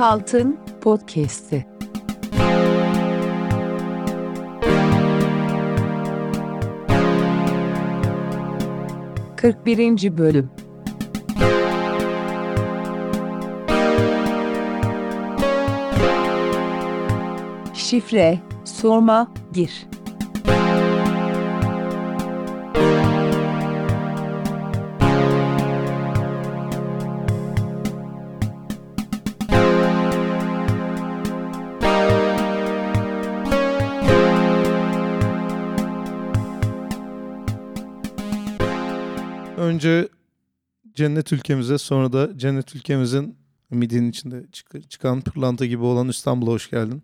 Altın Podcast'i. Kırk birinci Bölüm Şifre, sorma, gir. Önce cennet ülkemize sonra da cennet ülkemizin midyenin içinde çık- çıkan pırlanta gibi olan İstanbul'a hoş geldin.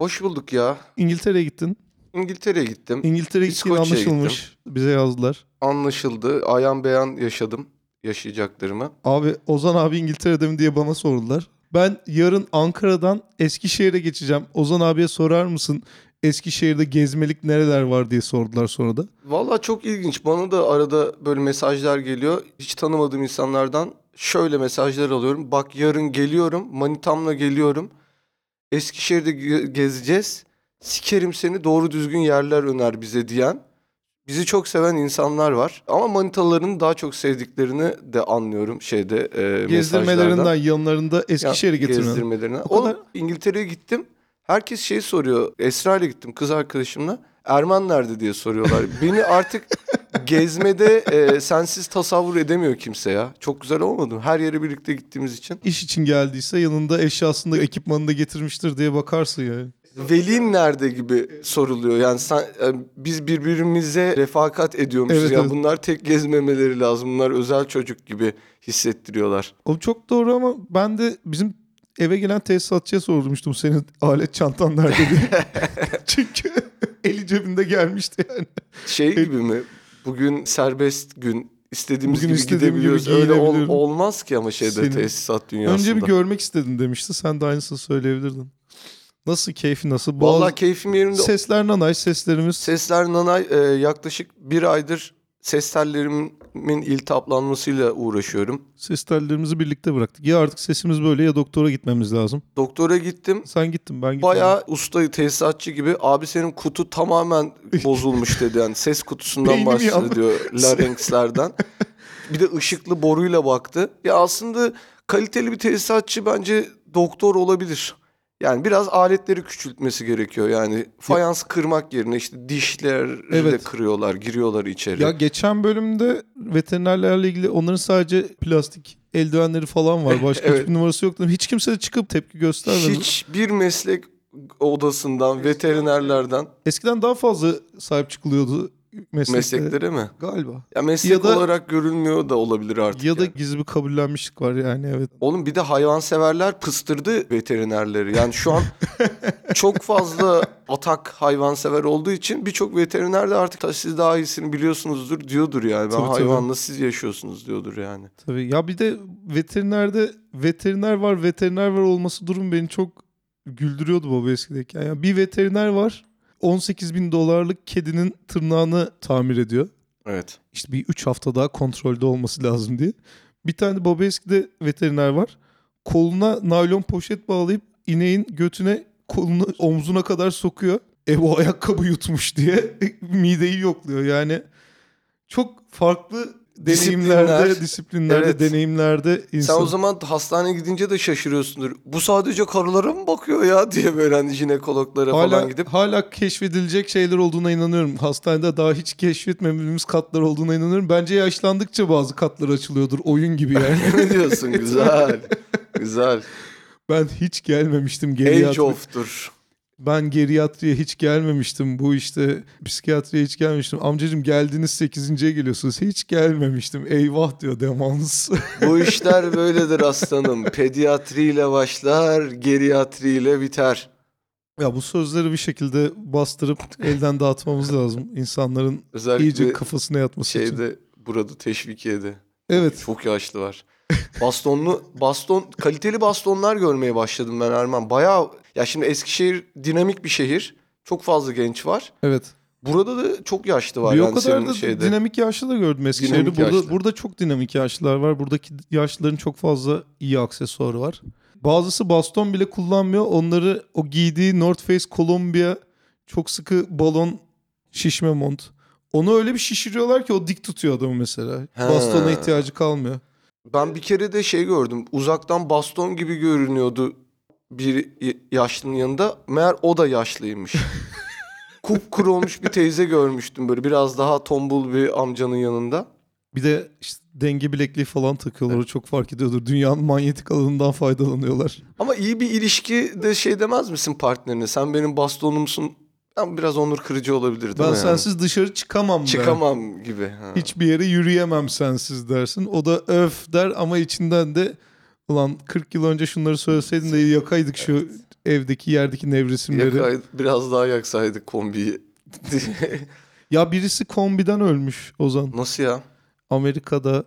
Hoş bulduk ya. İngiltere'ye gittin. İngiltere'ye gittim. İngiltere'ye gittiğin İskoçya'ya anlaşılmış. Bize yazdılar. Anlaşıldı. Ayan beyan yaşadım yaşayacaklarımı. Abi Ozan abi İngiltere'de mi diye bana sordular. Ben yarın Ankara'dan Eskişehir'e geçeceğim. Ozan abiye sorar mısın? Eskişehir'de gezmelik nereler var diye sordular sonra da. Valla çok ilginç. Bana da arada böyle mesajlar geliyor. Hiç tanımadığım insanlardan şöyle mesajlar alıyorum. Bak yarın geliyorum. Manitamla geliyorum. Eskişehir'de ge- gezeceğiz. Sikerim seni doğru düzgün yerler öner bize diyen. Bizi çok seven insanlar var. Ama manitaların daha çok sevdiklerini de anlıyorum şeyde e, mesajlardan. Gezdirmelerinden yanlarında Eskişehir'e Ya, getirmen. Gezdirmelerine. O kadar- İngiltere'ye gittim. Herkes şey soruyor. Esra ile gittim kız arkadaşımla. Erman nerede diye soruyorlar. Beni artık gezmede e, sensiz tasavvur edemiyor kimse ya. Çok güzel olmadı mı? Her yere birlikte gittiğimiz için. İş için geldiyse yanında eşyasını da ekipmanını da getirmiştir diye bakarsın yani. Velin nerede gibi soruluyor. Yani sen, e, biz birbirimize refakat ediyormuşuz. Evet, ya evet. bunlar tek gezmemeleri lazım. Bunlar özel çocuk gibi hissettiriyorlar. O çok doğru ama ben de bizim eve gelen tesisatçıya sormuştum senin alet çantan nerede diye. Çünkü eli cebinde gelmişti yani. Şey gibi mi? Bugün serbest gün istediğimiz Bugün gibi istediğim gibi gidebiliyoruz. Öyle ol- olmaz ki ama şeyde Senin- tesisat dünyasında. Önce bir görmek istedim demişti. Sen de aynısını söyleyebilirdin. Nasıl keyfi nasıl? Vallahi Bazı keyfim yerinde. sesler nanay seslerimiz. Sesler Nanay e, yaklaşık bir aydır ses tellerimin iltihaplanmasıyla uğraşıyorum. Ses tellerimizi birlikte bıraktık. Ya artık sesimiz böyle ya doktora gitmemiz lazım. Doktora gittim. Sen gittin ben gitmedim. Bayağı usta tesisatçı gibi abi senin kutu tamamen bozulmuş dedi. Yani ses kutusundan Beynim bahsediyor larynxlerden. bir de ışıklı boruyla baktı. Ya aslında kaliteli bir tesisatçı bence doktor olabilir. Yani biraz aletleri küçültmesi gerekiyor. Yani fayans kırmak yerine işte dişleri de Evet. kırıyorlar, giriyorlar içeri. Ya geçen bölümde veterinerlerle ilgili onların sadece plastik eldivenleri falan var. Başka Evet. hiçbir numarası yok. Hiç kimse de çıkıp tepki göstermedi. Hiçbir meslek odasından, veterinerlerden Eskiden daha fazla sahip çıkılıyordu mesleklere. mesleklere mi? Galiba. Ya meslek Ya da- olarak görülmüyor da olabilir artık. Ya da yani. gizli bir kabullenmişlik var yani evet. Oğlum bir de hayvanseverler pıstırdı veterinerleri. Yani şu an çok fazla atak hayvansever olduğu için birçok veteriner de artık "Ta siz daha iyisini biliyorsunuzdur diyordur yani. Ben Tabii, tabii. hayvanla siz yaşıyorsunuz diyordur yani. Tabii ya bir de veterinerde veteriner var veteriner var olması durum beni çok güldürüyordu baba eskideyken. Yani bir veteriner var 18 bin dolarlık kedinin tırnağını tamir ediyor. Evet. İşte bir 3 hafta daha kontrolde olması lazım diye. Bir tane de baba eskide veteriner var. Koluna naylon poşet bağlayıp ineğin götüne kolunu omzuna kadar sokuyor. E bu ayakkabı yutmuş diye mideyi yokluyor. Yani çok farklı deneyimlerde, Disiplinler. disiplinlerde, Evet. deneyimlerde insan. Sen o zaman hastaneye gidince de şaşırıyorsundur. Bu sadece karılara mı bakıyor ya diye böyle hani jinekologlara hala, falan gidip. hala keşfedilecek şeyler olduğuna inanıyorum. Hastanede daha hiç keşfetmememiz katlar olduğuna inanıyorum. Bence yaşlandıkça bazı katlar açılıyordur. Oyun gibi yani. ne diyorsun güzel. güzel. ben hiç gelmemiştim Age geriatri. of'tur. Ben geriatriye hiç gelmemiştim. Bu işte psikiyatriye hiç gelmemiştim. Amcacığım geldiniz 8.ye geliyorsunuz. Hiç gelmemiştim. Eyvah diyor demans. Bu işler böyledir aslanım. Pediatriyle başlar, geriatriyle biter. ya bu sözleri bir şekilde bastırıp elden dağıtmamız lazım. İnsanların Özellikle iyice kafasına yatması için. şeyde burada teşvikiyede. Evet. Çok yaşlı var. Bastonlu baston kaliteli bastonlar görmeye başladım ben Erman. Bayağı ya şimdi Eskişehir dinamik bir şehir. Çok fazla genç var. Evet. Burada da çok yaşlı var Bir o yani kadar senin da şeyde. dinamik yaşlı da gördüm Eskişehir'de. Dinamik Burada, yaşlı. burada çok dinamik yaşlılar var. Buradaki yaşlıların çok fazla iyi aksesuarı var. Bazısı baston bile kullanmıyor. Onları o giydiği North Face Columbia çok sıkı balon şişme mont. Onu öyle bir şişiriyorlar ki o dik tutuyor adamı mesela. He. Bastona ihtiyacı kalmıyor. Ben bir kere de şey gördüm. Uzaktan baston gibi görünüyordu bir yaşlının yanında. Meğer o da yaşlıymış. Kupkuru olmuş bir teyze görmüştüm böyle biraz daha tombul bir amcanın yanında. Bir de işte denge bilekliği falan takıyorlar. O çok fark ediyordur. Dünyanın manyetik alanından faydalanıyorlar. Ama iyi bir ilişki de şey demez misin partnerine? Sen benim bastonumsun. Ben biraz onur kırıcı olabilir değil Ben mi? yani? sensiz dışarı çıkamam der. çıkamam gibi. Ha. Hiçbir yere yürüyemem sensiz dersin. O da öf der ama içinden de ulan 40 yıl önce şunları söyleseydin de yakaydık şu evdeki yerdeki nevresimleri. Yakay- biraz daha yaksaydık kombiyi. Ya birisi kombiden ölmüş Ozan. Nasıl ya? Amerika'da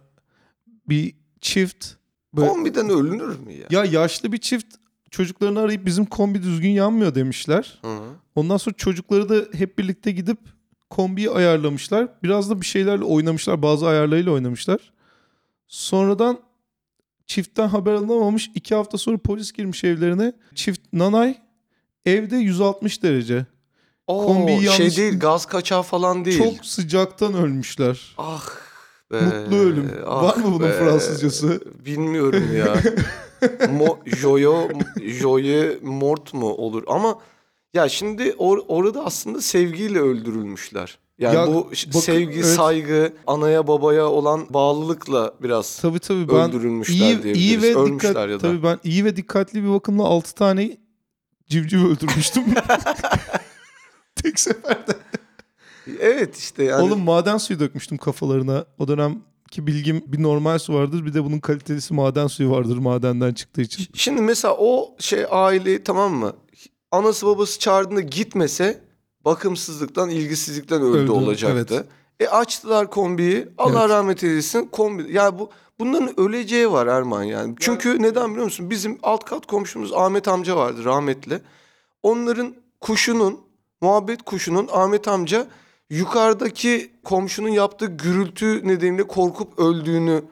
bir çift. Böyle- Kombiden ölünür mü ya? ya yaşlı bir çift çocuklarını arayıp bizim kombi düzgün yanmıyor demişler. Hı. Ondan sonra çocukları da hep birlikte gidip kombiyi ayarlamışlar. Biraz da bir şeylerle oynamışlar. Bazı ayarlarıyla oynamışlar. Sonradan çiftten haber alınamamış. iki hafta sonra polis girmiş evlerine. Çift nanay evde 160 derece. Oo, Kombiyi şey yanlış- değil gaz kaçağı falan değil. Çok sıcaktan ölmüşler. Ah be. Mutlu ölüm. Var mı bunun Fransızcası? Bilmiyorum ya. Mo, joyo, joye mort mu olur? Ama ya şimdi or- orada aslında sevgiyle öldürülmüşler. Yani Ya bu bakın, sevgi, evet. saygı, anaya babaya olan bağlılıkla biraz Tabii tabii ben öldürülmüşler iyi, diyebiliriz. iyi ve Ölmüşler dikkat, ya da. tabii ben iyi ve dikkatli bir bakımla 6 tane civciv öldürmüştüm. Tek seferde. Evet işte yani. Oğlum maden suyu dökmüştüm kafalarına. O dönemki bilgim bir normal su vardır bir de bunun kalitelisi maden suyu vardır madenden çıktığı için. Şimdi mesela o şey aile tamam mı? Anası babası çağırdığında gitmese bakımsızlıktan, ilgisizlikten öldü, Öldü, olacaktı. E açtılar kombiyi. Allah Evet. rahmet eylesin. Kombi. Ya bu bunların öleceği var Erman yani. Çünkü neden biliyor musun? Bizim alt kat komşumuz Ahmet amca vardı rahmetli. Onların kuşunun, muhabbet kuşunun Ahmet amca yukarıdaki komşunun yaptığı gürültü nedeniyle korkup öldüğünü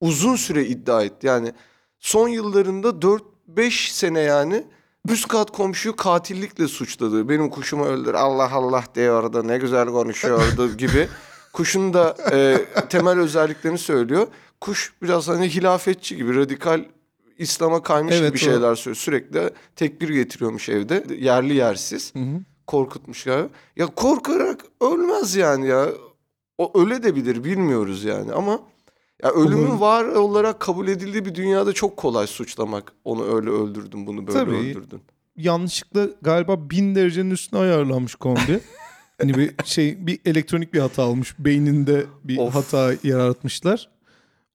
uzun süre iddia etti. Yani son yıllarında 4-5 sene yani üst kat komşuyu katillikle suçladı. Benim kuşumu öldür Allah Allah diyordu ne güzel konuşuyordu gibi. Kuşun da e, temel özelliklerini söylüyor. Kuş biraz hani hilafetçi gibi radikal İslam'a kaymış Evet, gibi şeyler söylüyor. Sürekli tekbir getiriyormuş evde yerli yersiz Hı hı. korkutmuş ya. Ya korkarak ölmez yani ya. O öyle de bilir bilmiyoruz yani ama ya ölümün Olur. var olarak kabul edildiği bir dünyada çok kolay suçlamak. Onu öyle öldürdün, bunu böyle Tabii. öldürdün. Yanlışlıkla galiba bin derecenin üstüne ayarlanmış kombi. hani bir şey bir elektronik bir hata olmuş. Beyninde bir Of. hata yaratmışlar.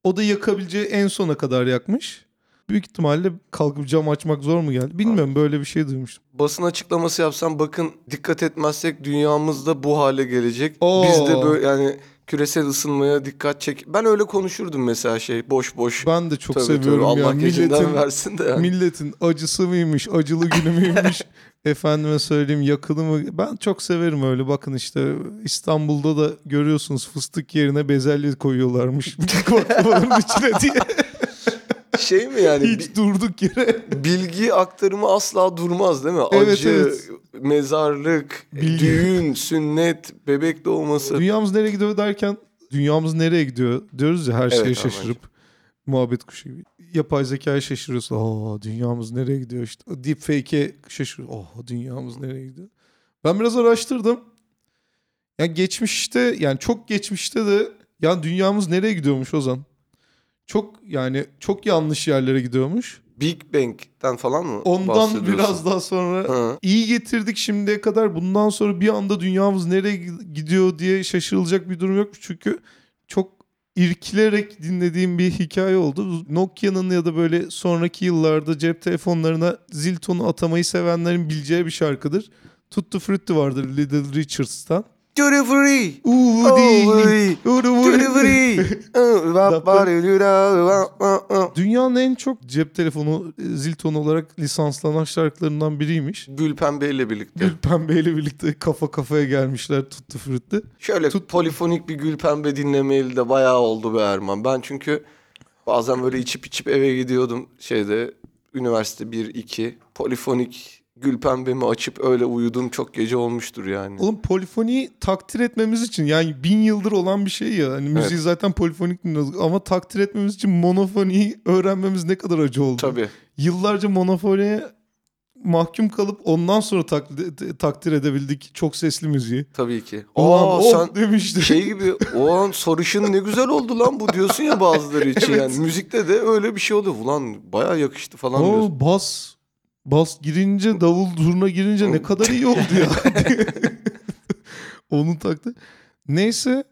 O da yakabileceği en sona kadar yakmış. Büyük ihtimalle kalkıp cam açmak zor mu geldi? Bilmiyorum böyle bir şey duymuştum. Basın açıklaması yapsam bakın dikkat etmezsek dünyamızda bu hale gelecek. Oo. Biz de böyle yani küresel ısınmaya dikkat çek. Ben öyle konuşurdum mesela şey boş boş. Ben de çok Tövbe seviyorum Allah ya. gecinden Milletin, versin de yani. milletin acısı mıymış, acılı günü müymüş? Efendime söyleyeyim yakını mı? Ben çok severim öyle. Bakın işte İstanbul'da da görüyorsunuz fıstık yerine bezelye koyuyorlarmış. Baklavaların içine diye. Şey mi yani bi- Hiç durduk yere. bilgi aktarımı asla durmaz değil mi? Evet, Acı, evet. mezarlık, Bilgi. düğün, sünnet, bebek doğması. Dünyamız nereye gidiyor derken dünyamız nereye gidiyor diyoruz ya her şeye Evet, şaşırıp. Muhabbet kuşu gibi. Yapay zekaya şaşırıyorsun. Aa dünyamız nereye gidiyor işte. Deepfake'e şaşırıyorsun. Oh dünyamız nereye gidiyor. Ben biraz araştırdım. Ya geçmişte yani çok geçmişte de ya dünyamız nereye gidiyormuş Ozan? Çok yani çok yanlış yerlere gidiyormuş. Big Bang'den falan mı Ondan biraz daha sonra Hı. iyi getirdik şimdiye kadar. Bundan sonra bir anda dünyamız nereye gidiyor diye şaşırılacak bir durum yok. Çünkü çok irkilerek dinlediğim bir hikaye oldu. Nokia'nın ya da böyle sonraki yıllarda cep telefonlarına zil tonu atamayı sevenlerin bileceği bir şarkıdır. Tutti Frutti vardır Little Richards'tan. Duty free. Duty free. Dünyanın en çok cep telefonu e, zil tonu olarak lisanslanan şarkılarından biriymiş. Gül Pembe ile birlikte. Gül Pembe ile birlikte kafa kafaya gelmişler Tutti Frutti. Şöyle Tut- polifonik bir Gül Pembe dinlemeyeli de bayağı oldu be Erman. Ben çünkü bazen böyle içip içip eve gidiyordum şeyde üniversite 1 2 polifonik Gülpembe'mi açıp öyle uyudum çok gece olmuştur yani. Oğlum polifoniyi takdir etmemiz için yani bin yıldır olan bir şey ya. Hani müziği Evet. zaten polifonik dinliyoruz ama takdir etmemiz için monofoniyi öğrenmemiz ne kadar acı oldu. Tabii. Yıllarca monofoniye mahkum kalıp ondan sonra takdir, takdir edebildik çok sesli müziği. Tabii ki. Ulan Aa oh sen demişti. şey gibi o an sarışın ne güzel oldu lan bu diyorsun ya bazıları için Evet. yani. Müzikte de öyle bir şey oluyor. Ulan bayağı yakıştı falan diyorsun. O bas bas girince davul zurna girince ne kadar iyi oldu ya. Onun taktı. Neyse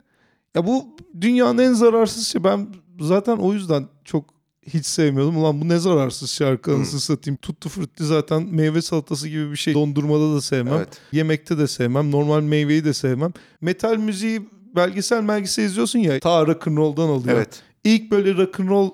ya bu dünyanın en zararsız şey. Ben zaten o yüzden çok hiç sevmiyordum. Ulan bu ne zararsız şarkı Hmm. anasını satayım. Tuttu frutti zaten meyve salatası gibi bir şey. Dondurmada da sevmem. Evet. Yemekte de sevmem. Normal meyveyi de sevmem. Metal müziği belgesel belgesel izliyorsun ya. Ta rock'n'roll'dan alıyor. Evet. İlk böyle rock'n'roll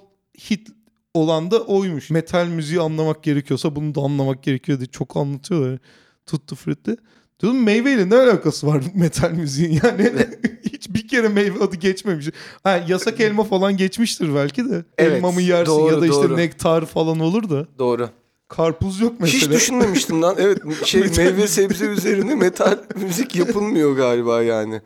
hit olan da oymuş. Metal müziği anlamak gerekiyorsa bunu da anlamak gerekiyor diye çok anlatıyorlar. Tuttu Frutti. Dedim meyveyle ne alakası var metal müziğin yani hiç bir kere meyve adı geçmemiş. Ha, yasak elma falan geçmiştir belki de. Evet, elma mı yersin doğru, ya da işte doğru. nektar falan olur da. Doğru. Karpuz yok mesela. Hiç düşünmemiştim lan. Evet şey meyve sebze üzerine metal müzik yapılmıyor galiba yani.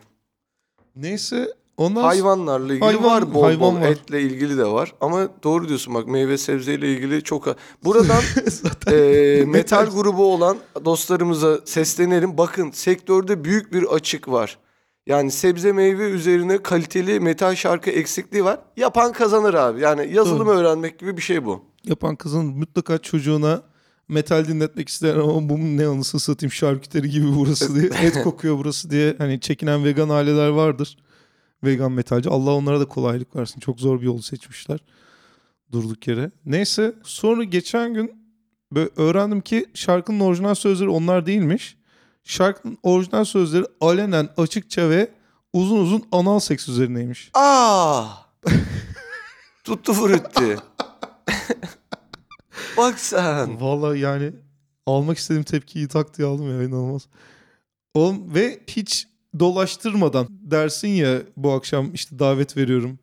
Neyse ondan Hayvanlarla ilgili Hayvan- var bol hayvan bol var. etle ilgili de var. Ama doğru diyorsun bak meyve sebzeyle ilgili çok... Buradan zaten e, metal grubu olan dostlarımıza seslenelim. Bakın sektörde büyük bir açık var. Yani sebze meyve üzerine kaliteli metal şarkı eksikliği var. Yapan kazanır abi. Yani yazılım Doğru. öğrenmek gibi bir şey bu. yapan kızın mutlaka çocuğuna metal dinletmek ister ama bu ne anısını satayım şarküteri gibi burası diye et kokuyor burası diye hani çekinen vegan aileler vardır. Vegan metalci. Allah onlara da kolaylık versin. Çok zor bir yolu seçmişler. Durduk yere. Neyse sonra geçen gün böyle öğrendim ki şarkının orijinal sözleri onlar değilmiş. Şarkının orijinal sözleri alenen açıkça ve uzun uzun anal seks üzerineymiş. Aa! Tuttu frutti. Bak sen. Vallahi yani almak istediğim tepkiyi tak diye aldım ya inanılmaz. Oğlum ve hiç dolaştırmadan dersin ya bu akşam işte davet veriyorum.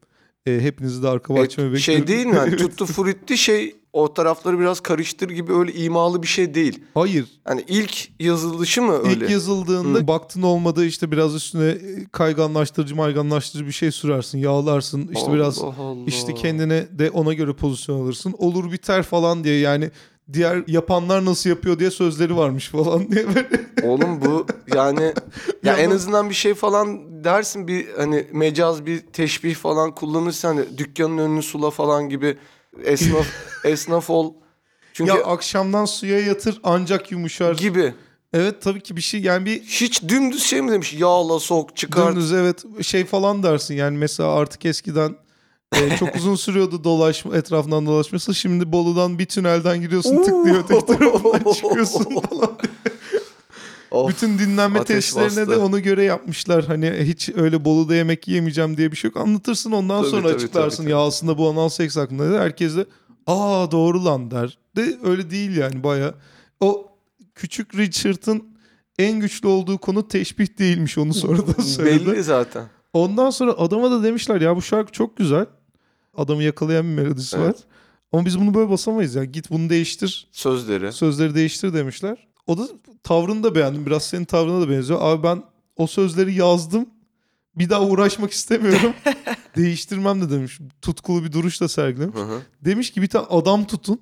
E, hepinizi de arka bahçeme E, bekliyorum. şey değil mi? Yani tuttu frutti şey o tarafları biraz karıştır gibi öyle imalı bir şey değil. Hayır. Hani ilk yazılışı mı öyle? İlk yazıldığında Hı. baktın olmadı işte biraz üstüne e, kayganlaştırıcı mayganlaştırıcı bir şey sürersin. Yağlarsın işte biraz Allah Allah. işte kendine de ona göre pozisyon alırsın. Olur biter falan diye yani diğer yapanlar nasıl yapıyor diye sözleri varmış falan diye böyle. Oğlum bu yani ya en azından bir şey falan dersin bir hani mecaz bir teşbih falan kullanırsan hani dükkanın önünü sula falan gibi esnaf esnaf ol. Çünkü Ya akşamdan suya yatır ancak yumuşar. gibi. Evet tabii ki bir şey yani bir Hiç dümdüz şey mi demiş? Yağla sok çıkart. dümdüz evet şey falan dersin yani mesela artık eskiden e, çok uzun sürüyordu dolaşma etrafından dolaşması şimdi Bolu'dan bir tünelden giriyorsun tık diye öteki tarafından çıkıyorsun falan. Of. Bütün dinlenme testlerine bastı. de ona göre yapmışlar. Hani hiç öyle Bolu'da yemek yemeyeceğim diye bir şey yok. Anlatırsın ondan Tabii, sonra tabii, açıklarsın. tabii, ya aslında bu anal seks hakkında der. Herkes de aa doğru lan der. De öyle değil yani baya. O küçük Richard'ın en güçlü olduğu konu teşbih değilmiş onu sonradan söyledi. Belli zaten. Ondan sonra adama da demişler ya bu şarkı çok güzel. Adamı yakalayan bir melodisi Evet. var. Ama biz bunu böyle basamayız ya. Git bunu değiştir. Sözleri. Sözleri değiştir demişler. O da tavrını da beğendim. Biraz senin tavrına da benziyor. Abi ben o sözleri yazdım. Bir daha uğraşmak istemiyorum. Değiştirmem de demiş. Tutkulu bir duruş da sergilemiş. Hı hı. Demiş ki bir tane adam tutun.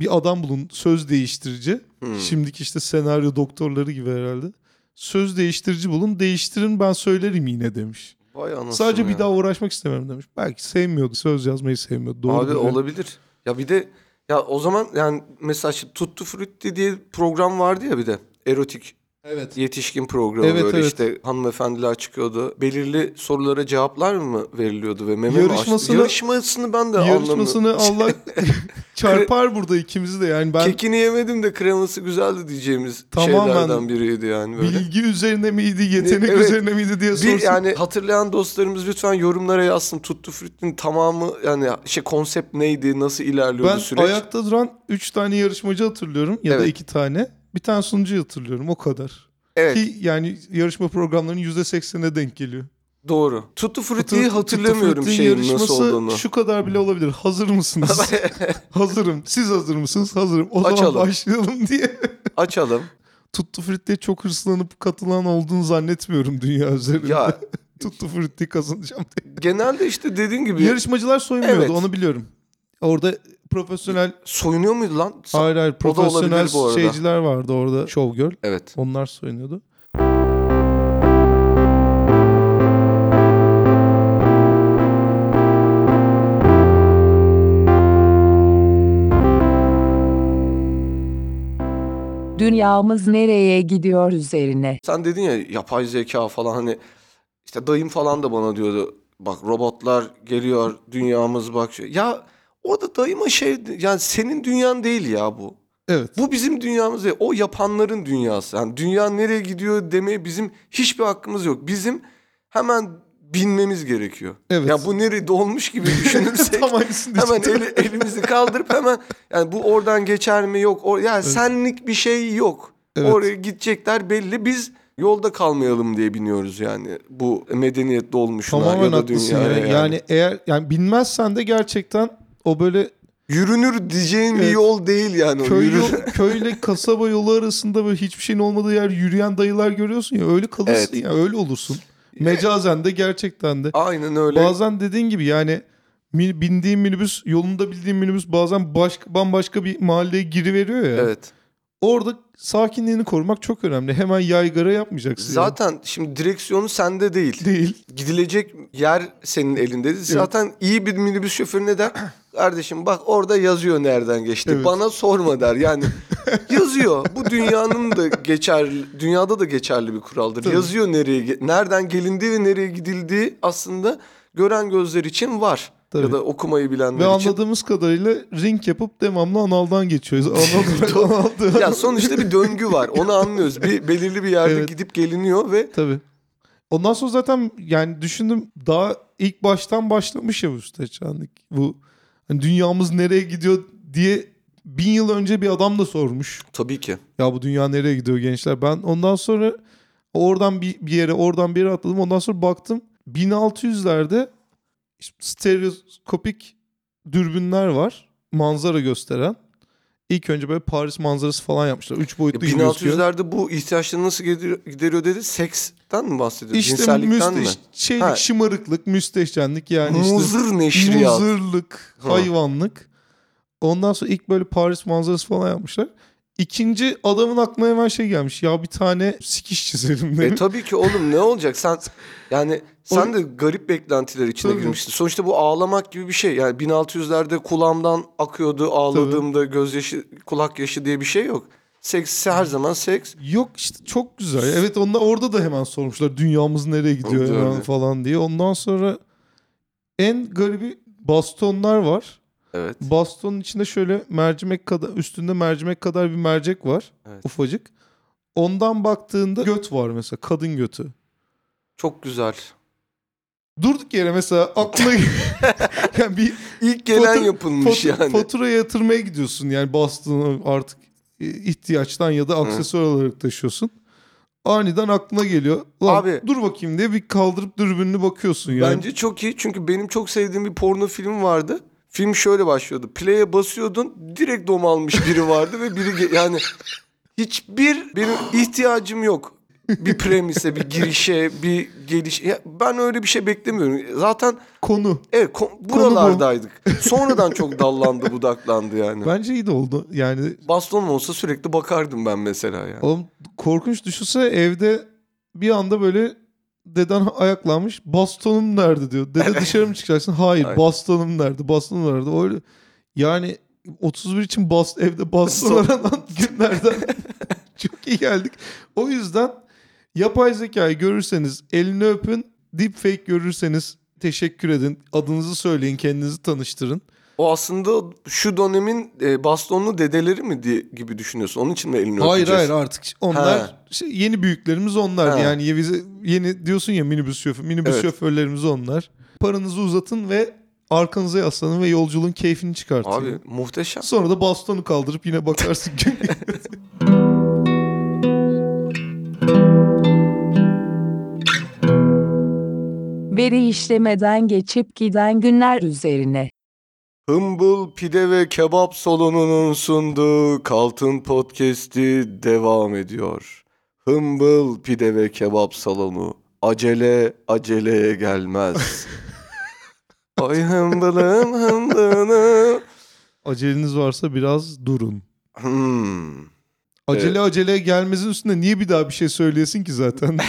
Bir adam bulun söz değiştirici. Hmm. Şimdiki işte senaryo doktorları gibi herhalde. Söz değiştirici bulun. Değiştirin ben söylerim yine demiş. Vay anasını Sadece bir ya. daha uğraşmak istemiyorum demiş. Belki sevmiyordu. Söz yazmayı sevmiyordu. Doğru Abi diyor. olabilir. Ya bir de ya o zaman yani mesela işte Tuttu Frutti diye program vardı ya bir de. Erotik Evet. yetişkin programı Evet, böyle evet. işte hanımefendiler çıkıyordu. Belirli sorulara cevaplar mı veriliyordu ve meme Yarışmasını-? Yarışmasını ben de anlamıyorum. Yarışmasını Allah çarpar burada ikimizi de yani ben Kekini yemedim de kreması güzeldi diyeceğimiz Tamamen şeylerden biriydi yani böyle. bilgi üzerine miydi yetenek Evet. üzerine miydi diye Bir sorsun. yani hatırlayan dostlarımız lütfen yorumlara yazsın. Tuttu Frutti'nin tamamı yani şey konsept neydi, nasıl ilerliyordu ben süreç. ayakta duran 3 tane yarışmacı hatırlıyorum ya da Evet. 2 tane. Bir tane sunucu hatırlıyorum o kadar. Evet. Ki yani yarışma programlarının %80'ine denk geliyor. Doğru. Tutti Frutti'yi Tutti- hatırlamıyorum Tutti şeyin nasıl olduğunu. Şu kadar bile olabilir. Hazır mısınız? Hazırım. Siz hazır mısınız? Hazırım. O Açalım. zaman başlayalım diye. Açalım. Tuttu Fritti'ye çok hırslanıp katılan olduğunu zannetmiyorum dünya üzerinde. Ya Tuttu Fritti kazanacağım diye. genelde işte dediğin gibi Yarışmacılar soyunmuyordu Evet. onu biliyorum. Orada profesyonel soyunuyor muydu lan? Hayır hayır profesyonel şeyciler vardı orada. Showgirl. Evet. Onlar soyunuyordu. Dünyamız nereye gidiyor üzerine. Sen dedin ya yapay zeka falan hani işte dayım falan da bana diyordu. Bak robotlar geliyor dünyamız bak. şu- Ya orada dayıma şey yani senin dünyan değil ya bu. Evet. Bu bizim dünyamız değil. O yapanların dünyası. Yani dünya nereye gidiyor demeye bizim hiçbir hakkımız yok. Bizim hemen bilmemiz gerekiyor. Evet. Ya bu nerede olmuş gibi düşünürsek Tam hemen eli, elimizi kaldırıp hemen yani bu oradan geçer mi yok. O, yani senlik bir şey yok. Evet. Oraya gidecekler belli. Biz yolda kalmayalım diye biniyoruz yani. Bu medeniyetli olmuşlar Tamamen ya da dünyaya. ya. Yani. Yani. eğer yani bilmezsen de gerçekten o böyle Yürünür diyeceğin bir Evet. yol değil yani. köy yol, köyle kasaba yolu arasında böyle hiçbir şeyin olmadığı yer yürüyen dayılar görüyorsun ya öyle kalırsın Evet. ya öyle olursun. Mecazen de gerçekten de. Aynen öyle. Bazen dediğin gibi yani bindiğin minibüs yolunda bildiğin minibüs bazen başka bambaşka bir mahalleye giriveriyor ya. Evet. Orada sakinliğini korumak çok önemli. Hemen yaygara yapmayacaksın. Zaten şimdi direksiyonu sende değil. yani. değil. Gidilecek yer senin elinde. Zaten iyi bir minibüs şoförü ne der? Kardeşim bak orada yazıyor nereden geçti. Evet. Bana sorma der. Yani yazıyor. Bu dünyanın da geçerli, dünyada da geçerli bir kuraldır. Tabii. Yazıyor nereye, nereden gelindiği ve nereye gidildiği aslında gören gözler için var. Tabii. Ya da okumayı bilenler Ve için. anladığımız kadarıyla ring yapıp devamlı analdan geçiyoruz. Anal. Ya sonuçta bir döngü var. Onu anlıyoruz. Bir belirli bir yerde Evet. gidip geliniyor ve Tabii. Ondan sonra zaten yani düşündüm daha ilk baştan başlamış ya bu Steçanlık. Bu hani dünyamız nereye gidiyor diye bin yıl önce bir adam da sormuş. tabii ki. Ya bu dünya nereye gidiyor gençler? Ben ondan sonra oradan bir, bir yere oradan bir yere atladım. Ondan sonra baktım 1600'lerde işte stereoskopik dürbünler var. Manzara gösteren. İlk önce böyle Paris manzarası falan yapmışlar. Üç boyutlu gözüküyor. 1600'lerde bu ihtiyaçları nasıl gideriyor, dedi? Seksten mi bahsediyor? İşte Cinsellikten mi? şeylik, Ha. şımarıklık, müsteşcenlik yani işte Muzır neşriyat. muzırlık, Ha. hayvanlık. Ondan sonra ilk böyle Paris manzarası falan yapmışlar. İkinci adamın aklına hemen şey gelmiş. Ya bir tane sikiş çizelim E tabii ki oğlum ne olacak? Sen yani sen de garip beklentiler içine Tabii. girmiştin. Sonuçta bu ağlamak gibi bir şey. Yani 1600'lerde kulağımdan akıyordu ağladığımda gözyaşı, kulak yaşı diye bir şey yok. Seks her zaman seks. Yok işte çok güzel. Evet onda orada da hemen sormuşlar dünyamız nereye gidiyor Öyle. hemen falan diye. Ondan sonra en garibi bastonlar var. Evet. Bastonun içinde şöyle mercimek kadar üstünde mercimek kadar bir mercek var. Evet. Ufacık. Ondan baktığında göt var mesela kadın götü. Çok güzel. Durduk yere mesela aklına yani bir İlk gelen Fatura- yapılmış fatu- yani. fatura yatırmaya gidiyorsun yani bastığını artık ihtiyaçtan ya da aksesuar olarak taşıyorsun. Aniden aklına geliyor. Lan Abi- dur bakayım diye bir kaldırıp dürbününü bakıyorsun yani. Bence çok iyi çünkü benim çok sevdiğim bir porno film vardı. Film şöyle başlıyordu. Play'e basıyordun direkt dom almış biri vardı ve biri yani hiçbir benim ihtiyacım yok. Bir premise, bir girişe, bir geliş. Ya ben öyle bir şey beklemiyorum. Zaten Konu. evet ko- buralardaydık. Sonradan çok dallandı budaklandı yani. Bence iyi de oldu. Yani Bastonum olsa sürekli bakardım ben mesela yani. oğlum korkunç düşünse evde bir anda böyle deden ayaklanmış. Bastonum nerede diyor. Dede dışarı mı çıkacaksın? Hayır. Hayır. Bastonum nerede? Bastonum nerede? Öyle yani 31 için bas, evde Baston. aranan günlerden çok iyi geldik. O yüzden yapay zekayı görürseniz elini öpün. Deepfake görürseniz teşekkür edin. Adınızı söyleyin. Kendinizi tanıştırın. O aslında şu dönemin e, bastonlu dedeleri mi diye gibi düşünüyorsun? Onun için mi elini Hayır öpeceğiz? hayır artık onlar Ha. şey, yeni büyüklerimiz onlar. Ha. Yani yeni diyorsun ya minibüs şoför, minibüs Evet. şoförlerimiz onlar. Paranızı uzatın ve arkanıza yaslanın ve yolculuğun keyfini çıkartın. Abi muhteşem. Sonra da bastonu kaldırıp yine bakarsın. Veri işlemeden geçip giden günler üzerine. Humble Pide ve Kebap Salonu'nun sunduğu Kaltın Podcast'i devam ediyor. Humble Pide ve Kebap Salonu acele aceleye gelmez. Ay hımbılım hımbılım. Aceleniz varsa biraz durun. Hmm. Acele acele gelmezin üstüne niye bir daha bir şey söyleyesin ki zaten?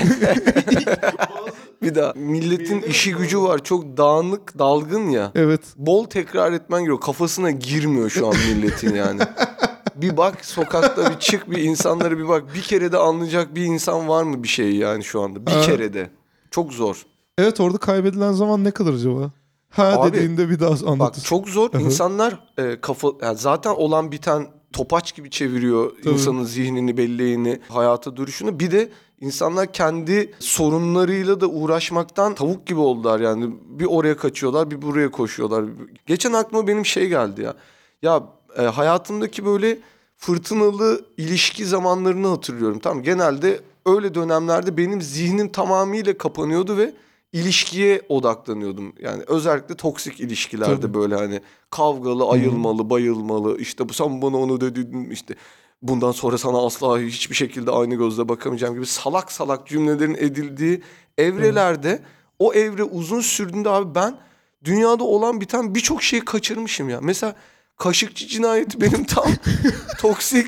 Bir daha milletin işi gücü var çok dağınık dalgın ya. evet. Bol tekrar etmen gerekiyor. Kafasına girmiyor şu an milletin yani. bir bak sokakta bir çık bir insanlara bir bak. Bir kere de anlayacak bir insan var mı bir şey yani şu anda? Bir Ha. kere de. Çok zor. Evet orada kaybedilen zaman ne kadar acaba? Ha Abi, dediğinde bir daha Bak anlatırsın. çok zor. Hı. İnsanlar e, kafa yani zaten olan biten topaç gibi çeviriyor Tabii. insanın zihnini, belleğini, hayata duruşunu. Bir de insanlar kendi sorunlarıyla da uğraşmaktan tavuk gibi oldular yani. Bir oraya kaçıyorlar, bir buraya koşuyorlar. Geçen aklıma benim şey geldi ya. Ya e, hayatımdaki böyle fırtınalı ilişki zamanlarını hatırlıyorum. Tamam genelde öyle dönemlerde benim zihnim tamamıyla kapanıyordu ve ilişkiye odaklanıyordum. Yani özellikle toksik ilişkilerde Tabii. böyle hani kavgalı, ayılmalı, bayılmalı. İşte bu sen bana onu dedin işte bundan sonra sana asla hiçbir şekilde aynı gözle bakamayacağım gibi salak salak cümlelerin edildiği evrelerde o evre uzun sürdüğünde abi ben dünyada olan biten birçok şeyi kaçırmışım ya. Mesela Kaşıkçı cinayeti benim tam toksik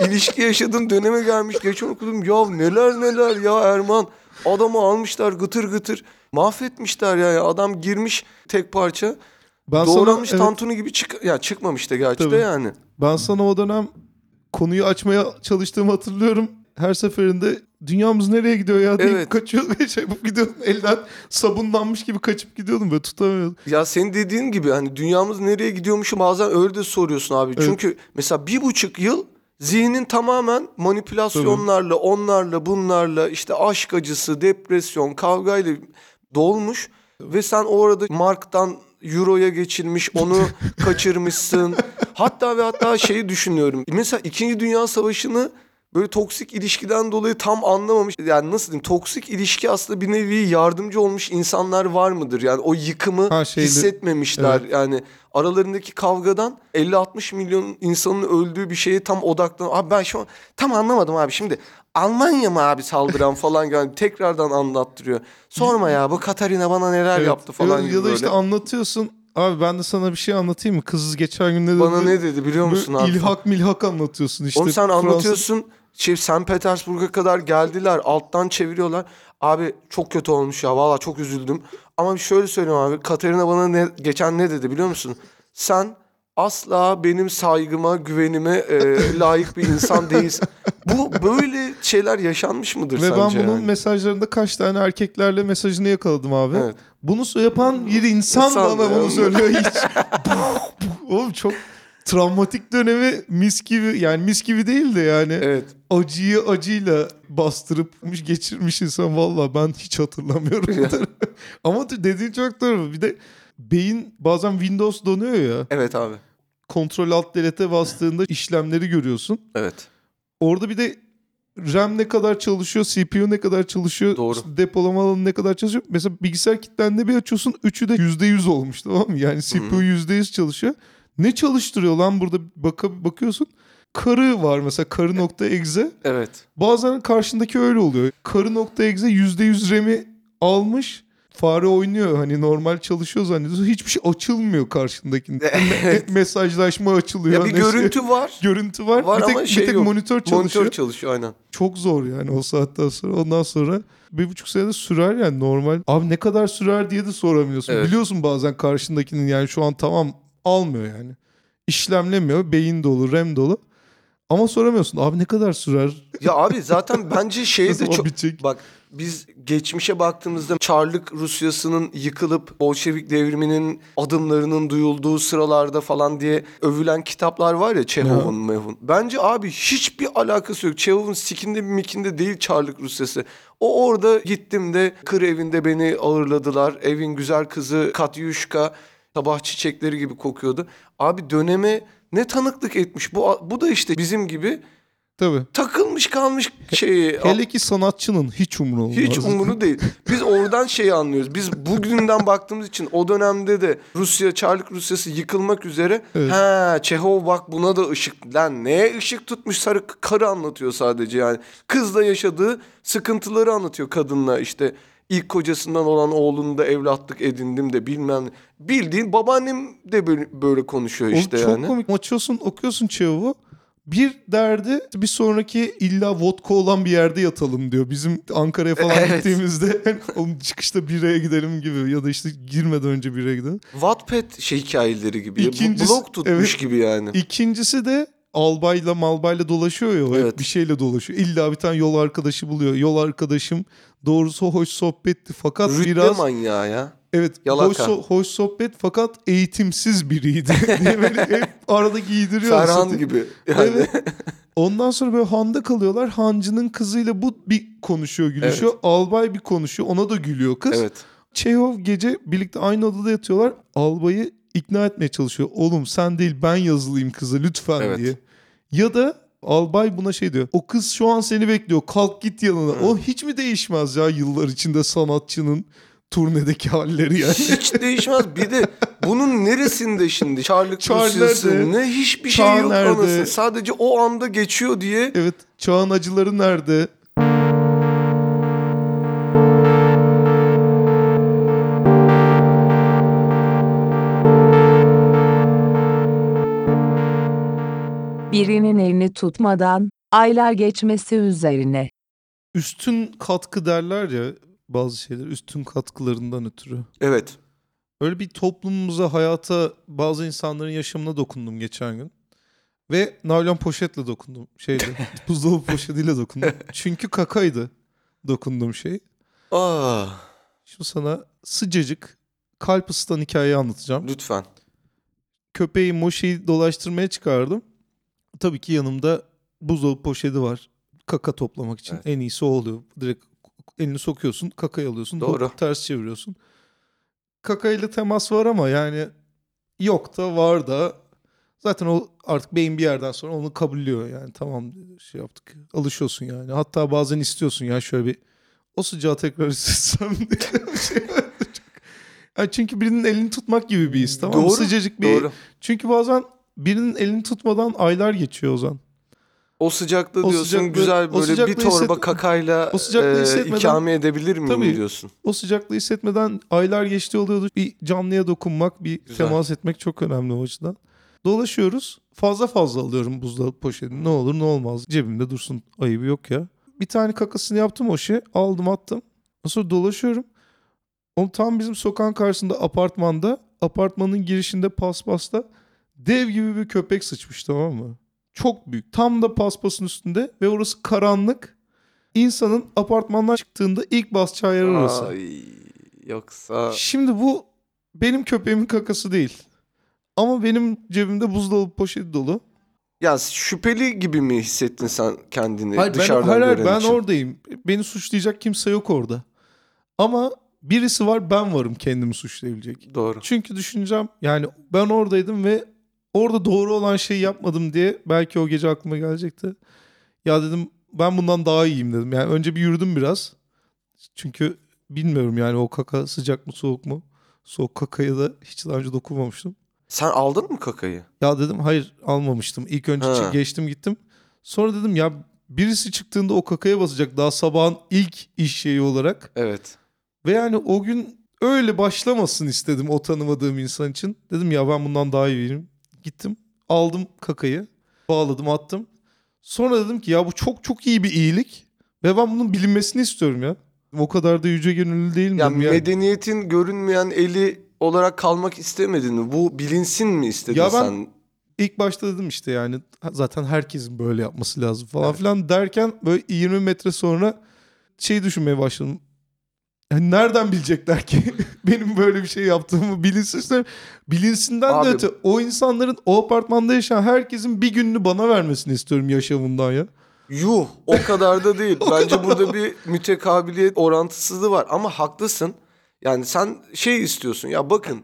ilişki yaşadığım döneme gelmiş. Geçen okudum ya neler neler ya Erman. Adamı almışlar gıtır gıtır. Mahvetmişler ya. ya. Adam girmiş tek parça. ben Doğranmış sana, evet, tantuni gibi çık ya çıkmamış da gerçi Tabii. de yani. ben sana o dönem konuyu açmaya çalıştığımı hatırlıyorum. Her seferinde dünyamız nereye gidiyor ya deyip Evet. kaçıyordum. Şey yapıp gidiyordum. Elden sabunlanmış gibi kaçıp gidiyordum böyle tutamıyordum. Ya senin dediğin gibi hani dünyamız nereye gidiyormuş bazen öyle de soruyorsun abi. Evet. Çünkü mesela bir buçuk yıl zihnin tamamen manipülasyonlarla, onlarla, bunlarla işte aşk acısı, depresyon, kavgayla dolmuş. Ve sen orada marktan euroya geçilmiş onu kaçırmışsın. Hatta ve hatta şeyi düşünüyorum. Mesela 2. Dünya Savaşı'nı böyle toksik ilişkiden dolayı tam anlamamış. Yani nasıl diyeyim toksik ilişki aslında bir nevi yardımcı olmuş insanlar var mıdır? Yani o yıkımı Ha, şeyli- hissetmemişler. Yani aralarındaki kavgadan 50-60 milyon insanın öldüğü bir şeye tam odaklan. Abi ben şu an tam anlamadım abi şimdi. Almanya mı abi saldıran falan yani tekrardan anlattırıyor. Sorma ya bu Katarina bana neler Evet, yaptı falan evet, gibi Ya da böyle. işte anlatıyorsun. Abi ben de sana bir şey anlatayım mı? Kız geçen gün ne dedi? Bana ne dedi biliyor musun abi? İlhak milhak anlatıyorsun işte. Oğlum sen Fransız- anlatıyorsun. Şey, St. Petersburg'a kadar geldiler. Alttan çeviriyorlar. Abi çok kötü olmuş ya. Valla çok üzüldüm. Ama bir şöyle söyleyeyim abi. Katerina bana ne, geçen ne dedi biliyor musun? Sen asla benim saygıma, güvenime e, layık bir insan değilsin. Bu böyle şeyler yaşanmış mıdır Ve ben sence? bunun yani? mesajlarında kaç tane erkeklerle mesajını yakaladım abi. Evet. Bunu yapan bir insan, İnsan bana bunu söylüyor hiç. Oğlum çok travmatik dönemi mis gibi yani mis gibi değil de yani Evet. acıyı acıyla bastırıp geçirmiş insan valla ben hiç hatırlamıyorum. Ama dediğin çok doğru. Bir de beyin bazen Windows donuyor ya. Evet abi. Kontrol alt delete'e bastığında işlemleri görüyorsun. Evet. Orada bir de RAM ne kadar çalışıyor, CPU ne kadar çalışıyor, Doğru. depolama alanı ne kadar çalışıyor. Mesela bilgisayar kilitlendiğinde bir açıyorsun, üçü de %100 olmuş tamam mı? Yani CPU %100 çalışıyor. Ne çalıştırıyor lan burada baka, bakıyorsun. Karı var mesela karı.exe. Evet. Bazen karşındaki öyle oluyor. Karı.exe %100 RAM'i almış. Fare oynuyor hani normal çalışıyor zannediyorsun. Hiçbir şey açılmıyor karşındakinde. Evet. Mesajlaşma açılıyor. Ya bir şey- görüntü var. görüntü var. Var bir tek, ama şey bir tek yok. monitör çalışıyor. Monitör çalışıyor aynen. Çok zor yani o saatten sonra. Ondan sonra bir buçuk senede sürer yani normal. Abi ne kadar sürer diye de soramıyorsun. Evet. Biliyorsun bazen karşındakinin yani şu an tamam almıyor yani. İşlemlemiyor. Beyin dolu, RAM dolu. Ama soramıyorsun. Abi ne kadar sürer? Ya abi zaten bence şey de çok... bitecek? Bak biz geçmişe baktığımızda Çarlık Rusyası'nın yıkılıp Bolşevik devriminin adımlarının duyulduğu sıralarda falan diye övülen kitaplar var ya Çehov'un mevhun. Bence abi hiçbir alakası yok. Çehov'un sikinde mikinde değil Çarlık Rusyası. O orada gittim de kır evinde beni ağırladılar. Evin güzel kızı Katyuşka sabah çiçekleri gibi kokuyordu. Abi döneme ne tanıklık etmiş. Bu, bu da işte bizim gibi Tabii. Takılmış kalmış şeyi. Hele ki sanatçının hiç umru olmaz. Hiç umuru değil. Biz oradan şeyi anlıyoruz. Biz bugünden baktığımız için o dönemde de Rusya, Çarlık Rusyası yıkılmak üzere. Evet. Ha Çehov bak buna da ışık. Lan neye ışık tutmuş sarı karı anlatıyor sadece yani. Kızla yaşadığı sıkıntıları anlatıyor kadınla işte. İlk kocasından olan oğlunu da evlatlık edindim de bilmem ne. Bildiğin babaannem de böyle, böyle konuşuyor Oğlum işte çok yani. komik. Açıyorsun okuyorsun Çehov'u. Bir derdi bir sonraki illa vodka olan bir yerde yatalım diyor. Bizim Ankara'ya falan Evet. gittiğimizde onun çıkışta biraya gidelim gibi ya da işte girmeden önce biraya gidelim. Wattpad şey hikayeleri gibi. İkincisi- blog tutmuş evet. gibi yani. İkincisi de albayla malbayla dolaşıyor ya. hep Evet. Bir şeyle dolaşıyor. İlla bir tane yol arkadaşı buluyor. Yol arkadaşım doğrusu hoş sohbetti fakat Rütbe biraz manyağı ya. evet Yalaka. hoş, so- hoş sohbet fakat eğitimsiz biriydi diye böyle hep arada giydiriyor. Ferhan gibi. Yani. Evet. Ondan sonra böyle handa kalıyorlar. Hancının kızıyla bu bir konuşuyor gülüşüyor. Albay bir konuşuyor. Ona da gülüyor kız. Evet. Çehov gece birlikte aynı odada yatıyorlar. Albayı ikna etmeye çalışıyor. Oğlum sen değil ben yazılayım kıza lütfen Evet. diye. Ya da albay buna şey diyor. O kız şu an seni bekliyor. Kalk git yanına. Hı. O hiç mi değişmez ya yıllar içinde sanatçının turnedeki halleri yani. Hiç değişmez. Bir de bunun neresinde şimdi? Rusyası nerede? ne hiçbir Çağ şey yok nerede? anasını. Sadece o anda geçiyor diye. evet çağın acıları nerede? Birinin elini tutmadan aylar geçmesi üzerine. Üstün katkı derler ya bazı şeyler üstün katkılarından ötürü. Evet. Öyle bir toplumumuza, hayata, bazı insanların yaşamına dokundum geçen gün. Ve naylon poşetle dokundum. Şeyde, buzdolabı poşetiyle dokundum. Çünkü kakaydı dokunduğum şey. Aa, Şimdi sana sıcacık kalp ısıtan hikayeyi anlatacağım. lütfen. Köpeği Moşi'yi dolaştırmaya çıkardım. Tabii ki yanımda buzdolabı poşeti var. Kaka toplamak için. Evet. En iyisi o oluyor. Direkt elini sokuyorsun, kakayı alıyorsun. Doğru. hop ters çeviriyorsun. Kakayla temas var ama yani yok da var da zaten o artık beyin bir yerden sonra onu kabullüyor yani tamam şey yaptık alışıyorsun yani hatta bazen istiyorsun ya şöyle bir o sıcağı tekrar hissetsem diye bir şey yani çünkü birinin elini tutmak gibi bir his tamam? Doğru, sıcacık bir Doğru. çünkü bazen birinin elini tutmadan aylar geçiyor Ozan. O sıcakta O diyorsun sıcaklığı- güzel böyle bir sıcaklığı torba hisset- kakayla o sıcaklığı e, ikame edebilir miyim Tabii. diyorsun. O sıcaklığı hissetmeden aylar geçti oluyordu. Bir canlıya dokunmak, bir Güzel. temas etmek çok önemli o açıdan. Dolaşıyoruz. Fazla fazla alıyorum buzdolabı poşetini. Ne olur ne olmaz. Cebimde dursun. Ayıbı yok ya. Bir tane kakasını yaptım o şey. Aldım attım. Sonra dolaşıyorum. O tam bizim sokağın karşısında apartmanda. Apartmanın girişinde paspasta dev gibi bir köpek sıçmış tamam mı? Çok büyük. Tam da paspasın üstünde ve orası karanlık. İnsanın apartmandan çıktığında ilk basacağı yer orası. Ay, yoksa Şimdi bu benim köpeğimin kakası değil. Ama benim cebimde buzdolabı poşeti dolu. ya şüpheli gibi mi hissettin sen kendini Hayır, ben, dışarıdan hayır, hayır, gören ben için? oradayım. Beni suçlayacak kimse yok orada. Ama birisi var ben varım kendimi suçlayabilecek. Doğru. Çünkü düşüneceğim yani ben oradaydım ve orada doğru olan şeyi yapmadım diye belki o gece aklıma gelecekti. Ya dedim ben bundan daha iyiyim dedim. Yani önce bir yürüdüm biraz. Çünkü bilmiyorum yani o kaka sıcak mı soğuk mu? Soğuk kakaya da hiç daha önce dokunmamıştım. Sen aldın mı kakayı? Ya dedim hayır almamıştım. İlk önce Ha. geçtim gittim. Sonra dedim ya birisi çıktığında o kakaya basacak daha sabahın ilk iş şeyi olarak. Evet. Ve yani o gün öyle başlamasın istedim o tanımadığım insan için. Dedim ya ben bundan daha iyiyim. Gittim aldım kakayı bağladım attım. Sonra dedim ki ya bu çok çok iyi bir iyilik. Ve ben bunun bilinmesini istiyorum ya. O kadar da yüce gönüllü değilim. Ya dedim ya. medeniyetin görünmeyen eli olarak kalmak istemedin mi? Bu bilinsin mi istedin Ya ben- sen? İlk başta dedim işte yani zaten herkesin böyle yapması lazım falan Evet. filan derken böyle 20 metre sonra şey düşünmeye başladım. Yani nereden bilecekler ki benim böyle bir şey yaptığımı bilinsin. Bilinsinden Abi- de öte o insanların o apartmanda yaşayan herkesin bir gününü bana vermesini istiyorum yaşamından ya. Yuh o kadar da değil. Bence burada bir mütekabiliyet orantısızlığı var ama haklısın. Yani sen şey istiyorsun ya bakın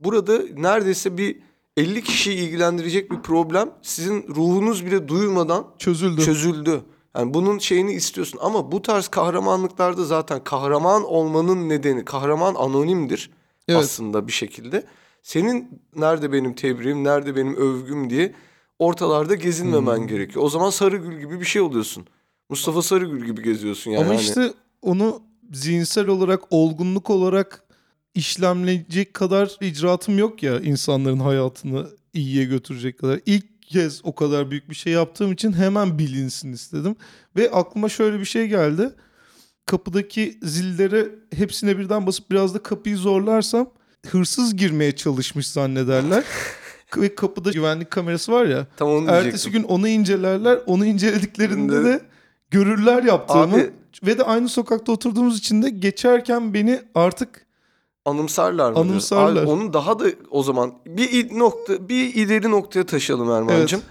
burada neredeyse bir 50 kişiyi ilgilendirecek bir problem sizin ruhunuz bile duymadan Çözüldü. çözüldü. Yani bunun şeyini istiyorsun ama bu tarz kahramanlıklarda zaten kahraman olmanın nedeni kahraman anonimdir Evet. aslında bir şekilde. Senin nerede benim tebriğim, nerede benim övgüm diye ortalarda gezinmemen Hmm. gerekiyor. O zaman Sarıgül gibi bir şey oluyorsun. Mustafa Sarıgül gibi geziyorsun yani. Ama Hani- işte onu zihinsel olarak, olgunluk olarak işlemleyecek kadar icraatım yok ya insanların hayatını iyiye götürecek kadar. İlk kez o kadar büyük bir şey yaptığım için hemen bilinsin istedim. Ve aklıma şöyle bir şey geldi. Kapıdaki zillere hepsine birden basıp biraz da kapıyı zorlarsam hırsız girmeye çalışmış zannederler. Ve kapıda güvenlik kamerası var ya. Tam onu Ertesi diyecektim. gün onu incelerler. Onu incelediklerinde de görürler yaptığımı. Abi- Ve de aynı sokakta oturduğumuz için de geçerken beni artık Anımsarlar mı? Anımsarlar. Abi onu daha da o zaman bir nokta bir ileri noktaya taşıyalım Erman'cığım.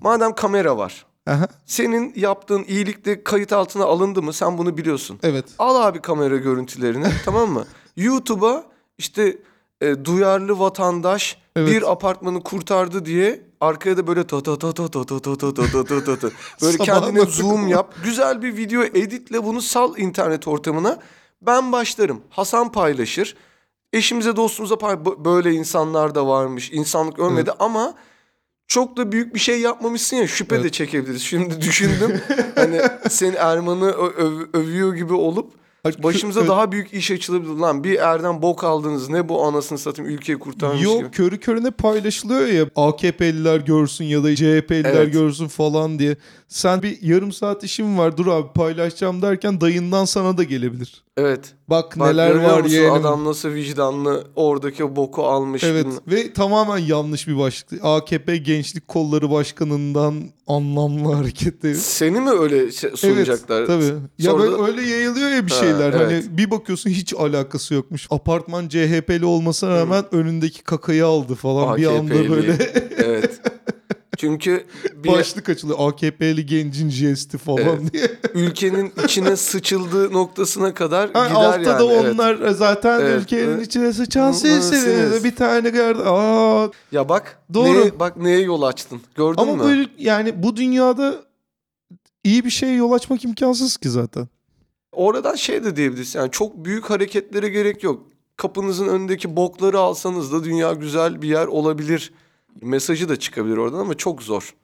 Madem kamera var. aha, Senin yaptığın iyilikte kayıt altına alındı mı? Sen bunu biliyorsun. evet Al abi kamera görüntülerini tamam mı? YouTube'a işte e, duyarlı vatandaş Evet. bir apartmanı kurtardı diye arkaya da böyle ta ta ta ta ta ta ta ta ta ta ta ta ta böyle kendine zoom yap. Güzel bir video editle bunu sal internet ortamına. Ben başlarım. Hasan paylaşır. Eşimize dostumuza pay böyle insanlar da varmış. İnsanlık ölmedi ama çok da büyük bir şey yapmamışsın ya şüphe de Evet. çekebiliriz. Şimdi düşündüm. hani sen Erman'ı öv- övüyor gibi olup başımıza Evet. daha büyük iş açılabilir. Lan bir erden bok aldınız ne bu anasını satayım ülkeyi kurtarmış gibi. Yok körü körüne paylaşılıyor ya AKP'liler görsün ya da CHP'liler Evet. görsün falan diye. Sen bir yarım saat işim var dur abi paylaşacağım derken dayından sana da gelebilir. Evet. Bak, Bak neler var yeğenim. adam nasıl vicdanlı oradaki boku almış. Evet bilmem- ve tamamen yanlış bir başlık. AKP Gençlik Kolları Başkanı'ndan anlamlı hareketleri. Seni mi öyle şey- sunacaklar? Evet tabii. Ya Sonra böyle öyle yayılıyor ya bir Ha, şeyler. evet. Hani bir bakıyorsun hiç alakası yokmuş. Apartman CHP'li olmasına rağmen önündeki kakayı aldı falan. Bir anda AKP'li. böyle evet. Çünkü bir başlık açılıyor. AKP'li gencin jesti falan diye. ülkenin içine sıçıldığı noktasına kadar Ha, gider altta yani. da evet. onlar zaten Evet, ülkenin evet. içine sıçan sizsiniz. Bir tane gördü. Aa. Ya bak Doğru. Neye, bak neye yol açtın. Gördün Ama mü? böyle yani bu dünyada iyi bir şeye yol açmak imkansız ki zaten. Oradan şey de diyebiliriz. Yani çok büyük hareketlere gerek yok. Kapınızın önündeki bokları alsanız da dünya güzel bir yer olabilir. Mesajı da çıkabilir oradan ama çok zor.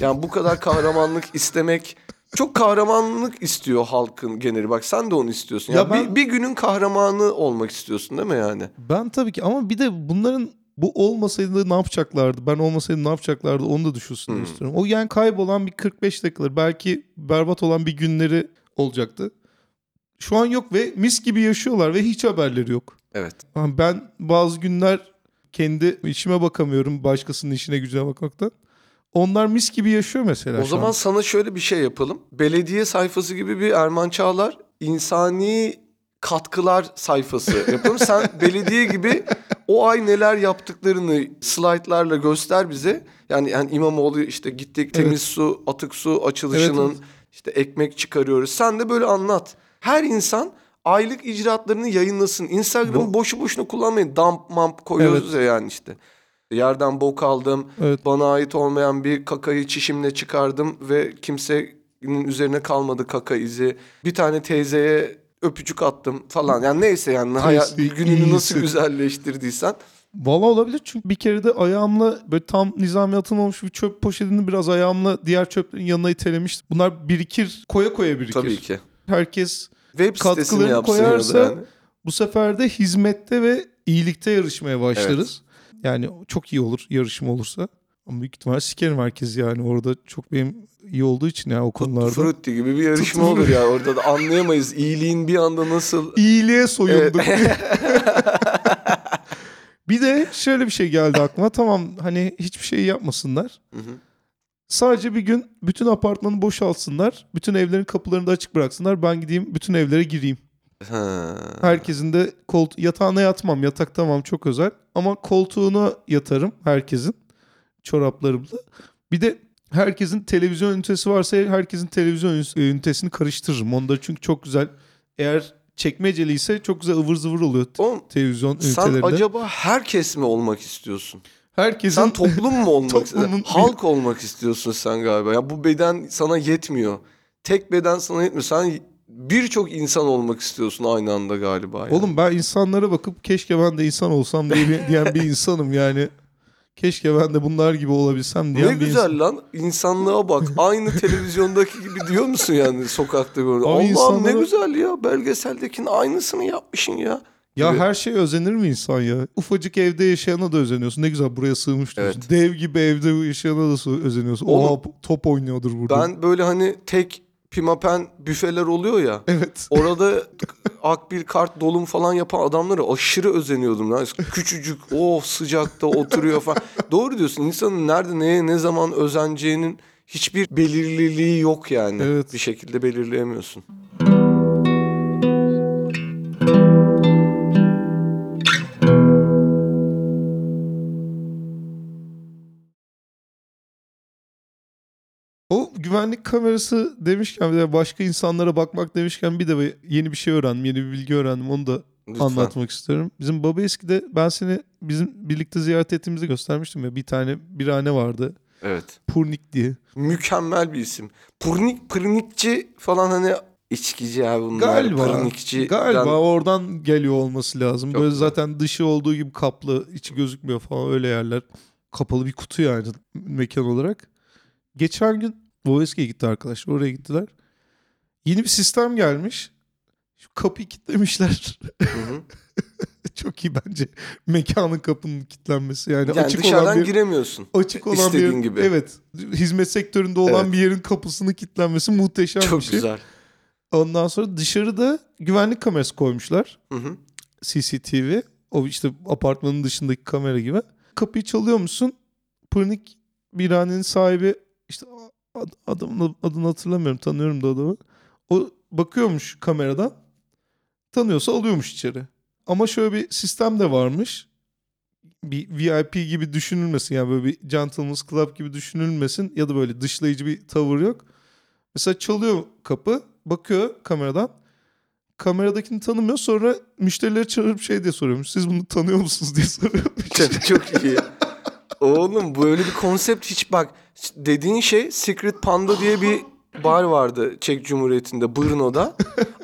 Yani bu kadar kahramanlık istemek çok kahramanlık istiyor halkın geneli. Bak sen de onu istiyorsun. Ya, Ya ben- bir, bir günün kahramanı olmak istiyorsun değil mi yani? Ben tabii ki ama bir de bunların bu olmasaydı ne yapacaklardı? Ben olmasaydım ne yapacaklardı? Onu da düşünsün Hmm. istiyorum. O yani kaybolan bir 45 dakikaları belki berbat olan bir günleri olacaktı. Şu an yok ve mis gibi yaşıyorlar ve hiç haberleri yok. Evet. Ben bazı günler kendi işime bakamıyorum başkasının işine gücüne bakmaktan. Onlar mis gibi yaşıyor mesela O zaman an. sana şöyle bir şey yapalım. Belediye sayfası gibi bir Erman Çağlar insani katkılar sayfası yapalım. Sen belediye gibi o ay neler yaptıklarını slaytlarla göster bize. Yani, yani İmamoğlu işte gittik temiz Evet. su, atık su açılışının Evet, işte ekmek çıkarıyoruz. Sen de böyle anlat. Her insan aylık icraatlarını yayınlasın. Instagram'ı boşu boşuna kullanmayın. Dump mamp koyuyoruz ya yani işte. Yerden bok aldım. Evet. Bana ait olmayan bir kakayı çişimle çıkardım ve kimsenin üzerine kalmadı kaka izi. Bir tane teyzeye öpücük attım falan. Yani neyse yani hayat gününü iyi nasıl güzelleştirdiysen. Valla olabilir çünkü bir kere de ayağımla böyle tam nizami atılmamış bir çöp poşetini biraz ayağımla diğer çöplerin yanına itelemiştim. Bunlar birikir koya koya birikir. Tabii ki. Herkes Web sitesini yapsın koyarsa- yani. bu sefer de hizmette ve iyilikte yarışmaya başlarız. Yani çok iyi olur yarışma olursa. Ama büyük ihtimal sikerim herkes yani orada çok benim iyi olduğu için ya o konularda. Frutti gibi bir yarışma Tuttu olur ya. Orada da anlayamayız iyiliğin bir anda nasıl... İyiliğe soyunduk. bir de şöyle bir şey geldi aklıma. Tamam hani hiçbir şey yapmasınlar. Hı hı. Sadece bir gün bütün apartmanı boşaltsınlar. Bütün evlerin kapılarını da açık bıraksınlar. Ben gideyim bütün evlere gireyim. Ha. Herkesin de kolt yatağına yatmam. Yatak tamam çok özel. Ama koltuğuna yatarım herkesin. Çoraplarımla. Bir de herkesin televizyon ünitesi varsa herkesin televizyon ün- ünitesini karıştırırım. Onda çünkü çok güzel. Eğer çekmeceli ise çok güzel ıvır zıvır oluyor Oğlum televizyon sen ünitelerinde. acaba herkes mi olmak istiyorsun? Herkesin Sen toplum mu olmak istiyorsun? Halk olmak istiyorsun sen galiba. Ya bu beden sana yetmiyor. Tek beden sana yetmiyor. Sen birçok insan olmak istiyorsun aynı anda galiba. yani. Oğlum ben insanlara bakıp keşke ben de insan olsam diye bir, diyen bir insanım yani. Keşke ben de bunlar gibi olabilsem diyen ne bir güzel insan. lan. İnsanlığa bak. Aynı televizyondaki gibi diyor musun yani sokakta gördüğün? Allah'ım ne insanlara- güzel ya. Belgeseldekinin aynısını yapmışsın ya. Ya gibi. her şey özenir mi insan ya? Ufacık evde yaşayana da özeniyorsun. Ne güzel buraya sığmış diyorsun. Evet. Dev gibi evde yaşayana da özeniyorsun. Oğlum, Oha top oynuyordur burada. Ben böyle hani tek pimapen büfeler oluyor ya. Evet. Orada akbil kart dolum falan yapan adamlara aşırı özeniyordum. Lan. Küçücük o sıcakta oturuyor falan. Doğru diyorsun. İnsanın nerede neye ne zaman özeneceğinin hiçbir belirliliği yok yani. Evet. Bir şekilde belirleyemiyorsun. O güvenlik kamerası demişken bir de başka insanlara bakmak demişken bir de bir- yeni bir şey öğrendim. Yeni bir bilgi öğrendim. Onu da Lütfen. anlatmak istiyorum. Bizim Baba Eski'de ben seni bizim birlikte ziyaret ettiğimizi göstermiştim ya. Bir tane birhane vardı. Evet. Purnik diye. Mükemmel bir isim. Purnik, pırnikçi falan hani içkici abi bunlar. Galiba. Pırnikçi. Galiba oradan geliyor olması lazım. Çok Böyle güzel. zaten dışı olduğu gibi kaplı, içi gözükmüyor falan öyle yerler. Kapalı bir kutu yani mekan olarak. Geçen gün Voeski'ye gitti arkadaşlar. Oraya gittiler. Yeni bir sistem gelmiş. Şu kapıyı kilitlemişler. Hı hı. Çok iyi bence. Mekanın kapının kilitlenmesi. Yani, Yani açık olan dışarıdan bir giremiyorsun. açık olan bir yerin- gibi. Evet. Hizmet sektöründe olan Evet. bir yerin kapısını kilitlenmesi muhteşem Çok bir şey. güzel. Ondan sonra dışarıda güvenlik kamerası koymuşlar. Hı hı. CCTV. O işte apartmanın dışındaki kamera gibi. Kapıyı çalıyor musun? Pırnik birhanenin sahibi işte ad- adamın adını hatırlamıyorum. Tanıyorum da adamı. O bakıyormuş kameradan. Tanıyorsa alıyormuş içeri. Ama şöyle bir sistem de varmış. Bir VIP gibi düşünülmesin. Yani böyle bir Gentleman's Club gibi düşünülmesin. Ya da böyle dışlayıcı bir tavır yok. Mesela çalıyor kapı. Bakıyor kameradan kameradakini tanımıyor. Sonra müşterileri çağırıp şey diye soruyormuş. Siz bunu tanıyor musunuz diye soruyormuş. Çok, iyi. Oğlum böyle bir konsept hiç bak dediğin şey Secret Panda diye bir bar vardı Çek Cumhuriyeti'nde Brno'da.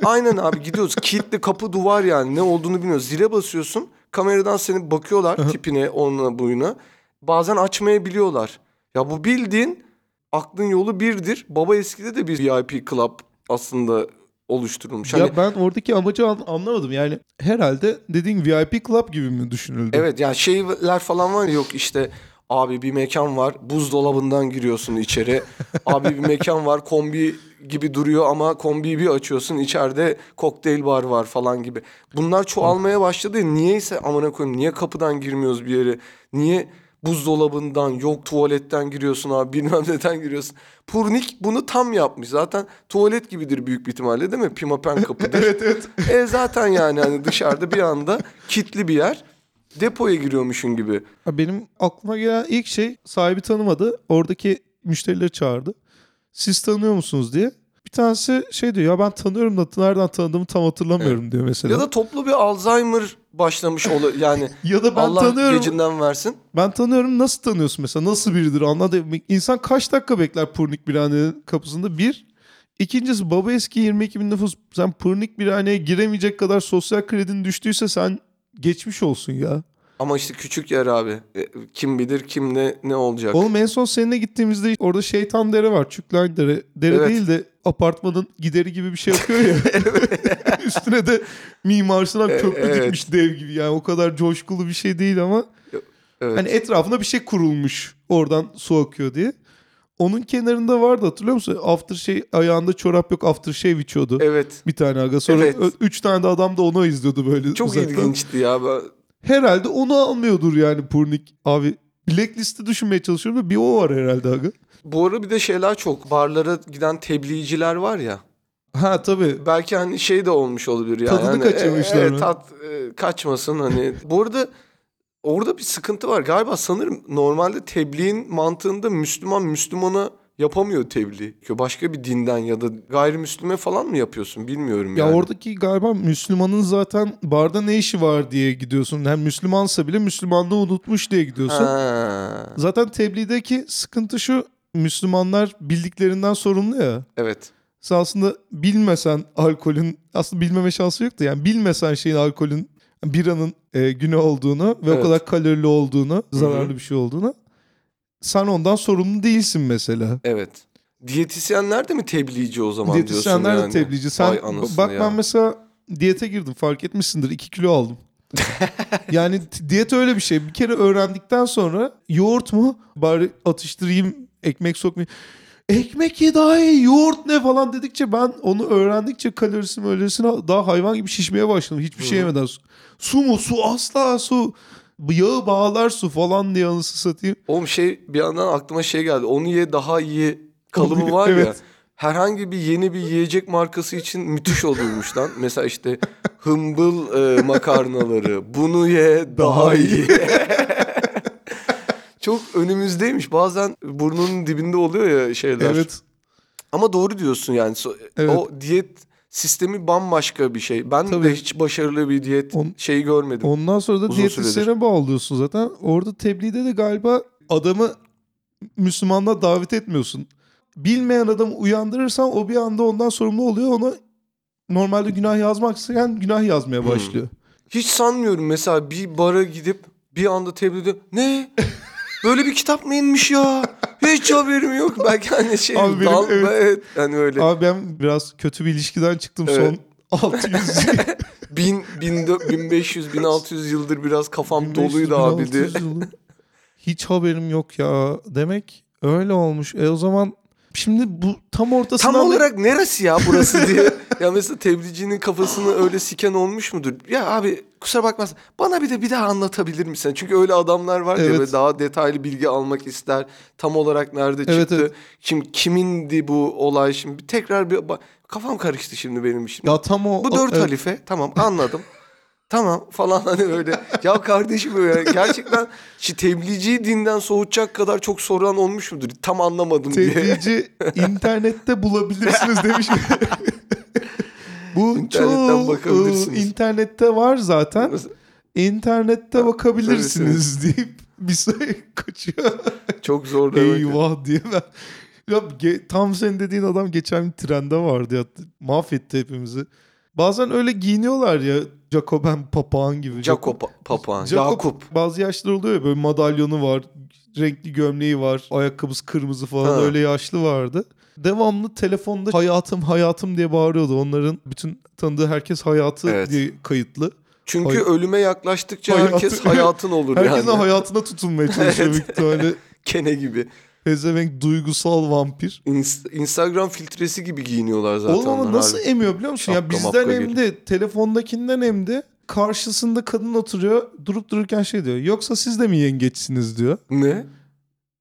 Aynen abi gidiyoruz kilitli kapı duvar yani ne olduğunu bilmiyoruz. Zile basıyorsun kameradan seni bakıyorlar tipine onunla buyuna. Bazen açmayabiliyorlar. Ya bu bildiğin aklın yolu birdir. Baba eskide de bir VIP club aslında oluşturulmuş. Hani ya ben oradaki amacı an- anlamadım. Yani herhalde dediğin VIP club gibi mi düşünüldü? Evet yani şeyler falan var yok işte abi bir mekan var buzdolabından giriyorsun içeri. abi bir mekan var kombi gibi duruyor ama kombiyi bir açıyorsun içeride kokteyl bar var falan gibi. Bunlar çoğalmaya başladı niyeyse amına koyayım niye kapıdan girmiyoruz bir yere? Niye buzdolabından yok tuvaletten giriyorsun abi bilmem neden giriyorsun. Purnik bunu tam yapmış zaten tuvalet gibidir büyük bir ihtimalle değil mi? Pimapen kapıdır. evet evet. E zaten yani hani dışarıda bir anda kitli bir yer. Depoya giriyormuşun gibi. Ha, Benim aklıma gelen ilk şey sahibi tanımadı. Oradaki müşterileri çağırdı. Siz tanıyor musunuz diye. Bir tanesi şey diyor ya ben tanıyorum da nereden tanıdığımı tam hatırlamıyorum diyor mesela. Ya da toplu bir Alzheimer başlamış olu yani Ya da ben Allah tanıyorum. gecinden versin. Ben tanıyorum nasıl tanıyorsun mesela nasıl biridir anladı. İnsan kaç dakika bekler Purnik Birhane'nin kapısında bir. İkincisi baba eski 22 bin nüfus sen Purnik Birhane'ye giremeyecek kadar sosyal kredin düştüyse sen geçmiş olsun ya. Ama işte küçük yer abi. E, Kim bilir kim ne ne olacak. Oğlum en son seninle gittiğimizde orada şeytan dere var. Çüklen dere. Dere Evet. değil de apartmanın gideri gibi bir şey akıyor ya. Üstüne de Mimar Sinan E, köprü evet. dikmiş dev gibi. Yani o kadar coşkulu bir şey değil ama evet. Hani etrafına bir şey kurulmuş. Oradan su akıyor diye. Onun kenarında vardı hatırlıyor musun? After şey ayağında çorap yok after shave içiyordu. evet. Bir tane aga. Sonra Evet. üç tane de adam da onu izliyordu böyle Çok uzaktan. ilginçti ya. Ben- Herhalde onu almıyordur yani Purnik. Abi blacklist'i düşünmeye çalışıyorum da bir o var herhalde aga. Bu ara bir de şeyler çok. Barlara giden tebliğciler var ya. Ha tabii. Belki hani şey de olmuş olabilir yani. Tadını Hani, kaçırmışlar e, e, mı? Tat e, kaçmasın hani. Bu arada orada bir sıkıntı var. Galiba sanırım normalde tebliğin mantığında Müslüman Müslümana yapamıyor tebliğ. Başka bir dinden ya da gayrimüslime falan mı yapıyorsun bilmiyorum Ya yani. oradaki galiba Müslümanın zaten barda ne işi var diye gidiyorsun. Hem Müslümansa bile Müslümanlığı unutmuş diye gidiyorsun. Ha, Zaten tebliğdeki sıkıntı şu. Müslümanlar bildiklerinden sorumlu ya. evet. Sen aslında bilmesen alkolün aslında bilmeme şansı yoktu. Yani bilmesen şeyin alkolün biranın e, güne olduğunu ve Evet. o kadar kalorili olduğunu, zararlı bir şey olduğunu sen ondan sorumlu değilsin mesela. Evet. Diyetisyenler de mi tebliğci o zaman Diyetisyenler diyorsun de yani? tebliğci. Sen bak ya. ben mesela diyete girdim fark etmişsindir 2 kilo aldım. yani diyet öyle bir şey. Bir kere öğrendikten sonra yoğurt mu bari atıştırayım ekmek sokmayayım. Ekmek ye daha iyi yoğurt ne falan dedikçe ben onu öğrendikçe kalorisini öylesine daha hayvan gibi şişmeye başladım. Hiçbir şey yemeden su. Su mu? Su asla su. Yağı bağlar su falan diye anısı satayım. Oğlum şey bir yandan aklıma şey geldi. Onu ye daha iyi kalıbı var ya. evet. Herhangi bir yeni bir yiyecek markası için müthiş olurmuş lan. Mesela işte hımbıl e, makarnaları. Bunu ye daha, iyi. Çok önümüzdeymiş. Bazen burnunun dibinde oluyor ya şeyler. Evet. Ama doğru diyorsun yani. Evet. O diyet sistemi bambaşka bir şey. Ben Tabii. de hiç başarılı bir diyet On- şeyi görmedim. Ondan sonra da diyetisyene bağlıyorsun zaten. Orada tebliğde de galiba adamı Müslümanlığa davet etmiyorsun. Bilmeyen adamı uyandırırsan o bir anda ondan sorumlu oluyor. Ona normalde günah yazmak isteyen günah yazmaya Hmm. başlıyor. Hiç sanmıyorum mesela bir bara gidip bir anda tebliğde ne? Böyle bir kitap mı inmiş ya? Hiç haberim yok. Belki hani şey Abi benim- dal, evet. evet. yani öyle. Abi ben biraz kötü bir ilişkiden çıktım Evet. son 600 Bin, bin, dö- 1500, 1600 yıldır biraz kafam 1500, doluydu abi de. 1600 yılı. Hiç haberim yok ya. Demek öyle olmuş. E o zaman şimdi bu tam ortasından... Tam olarak neresi ya burası diye. ya mesela tebliğcinin kafasını öyle siken olmuş mudur? Ya abi kusura bakmazsın. Bana bir de bir daha anlatabilir misin? Çünkü öyle adamlar var ya Evet. böyle daha detaylı bilgi almak ister. Tam olarak nerede Evet, çıktı? evet. Şimdi kimindi bu olay şimdi? Tekrar bir kafam karıştı şimdi benim şimdi. Ya tam o... bu dört evet. halife tamam anladım. Tamam falan hani öyle. Ya kardeşim böyle gerçekten şu tebliğciyi dinden soğutacak kadar çok soran olmuş mudur? Tam anlamadım diye. Tebliğci internette bulabilirsiniz demiş. Bu İnternetten bakabilirsiniz. e, internette var zaten. İnternette bakabilirsiniz deyip bir sayı kaçıyor. Çok zor demek. Eyvah diye ben. Ya tam senin dediğin adam geçen bir trende vardı ya. Mahvetti hepimizi. Bazen öyle giyiniyorlar ya. Jacoben papağan gibi. Jacob papağan. Jacob- Yakup. Bazı yaşlı oluyor ya böyle madalyonu var. Renkli gömleği var. Ayakkabısı kırmızı falan Ha. öyle yaşlı vardı. Devamlı telefonda hayatım hayatım diye bağırıyordu. Onların bütün tanıdığı herkes hayatı Evet. diye kayıtlı. Çünkü Hay- ölüme yaklaştıkça Hayatı- herkes hayatın olur Herkesin yani. hayatına tutunmaya çalışıyor Evet. büyük ihtimalle. Kene gibi. Pezevenk duygusal vampir. İns- Instagram filtresi gibi giyiniyorlar zaten. Oğlum ama nasıl harbi. emiyor biliyor musun? ya Şapka bizden mapka hem de telefondakinden hem de karşısında kadın oturuyor durup dururken şey diyor. Yoksa siz de mi yengeçsiniz diyor. Ne?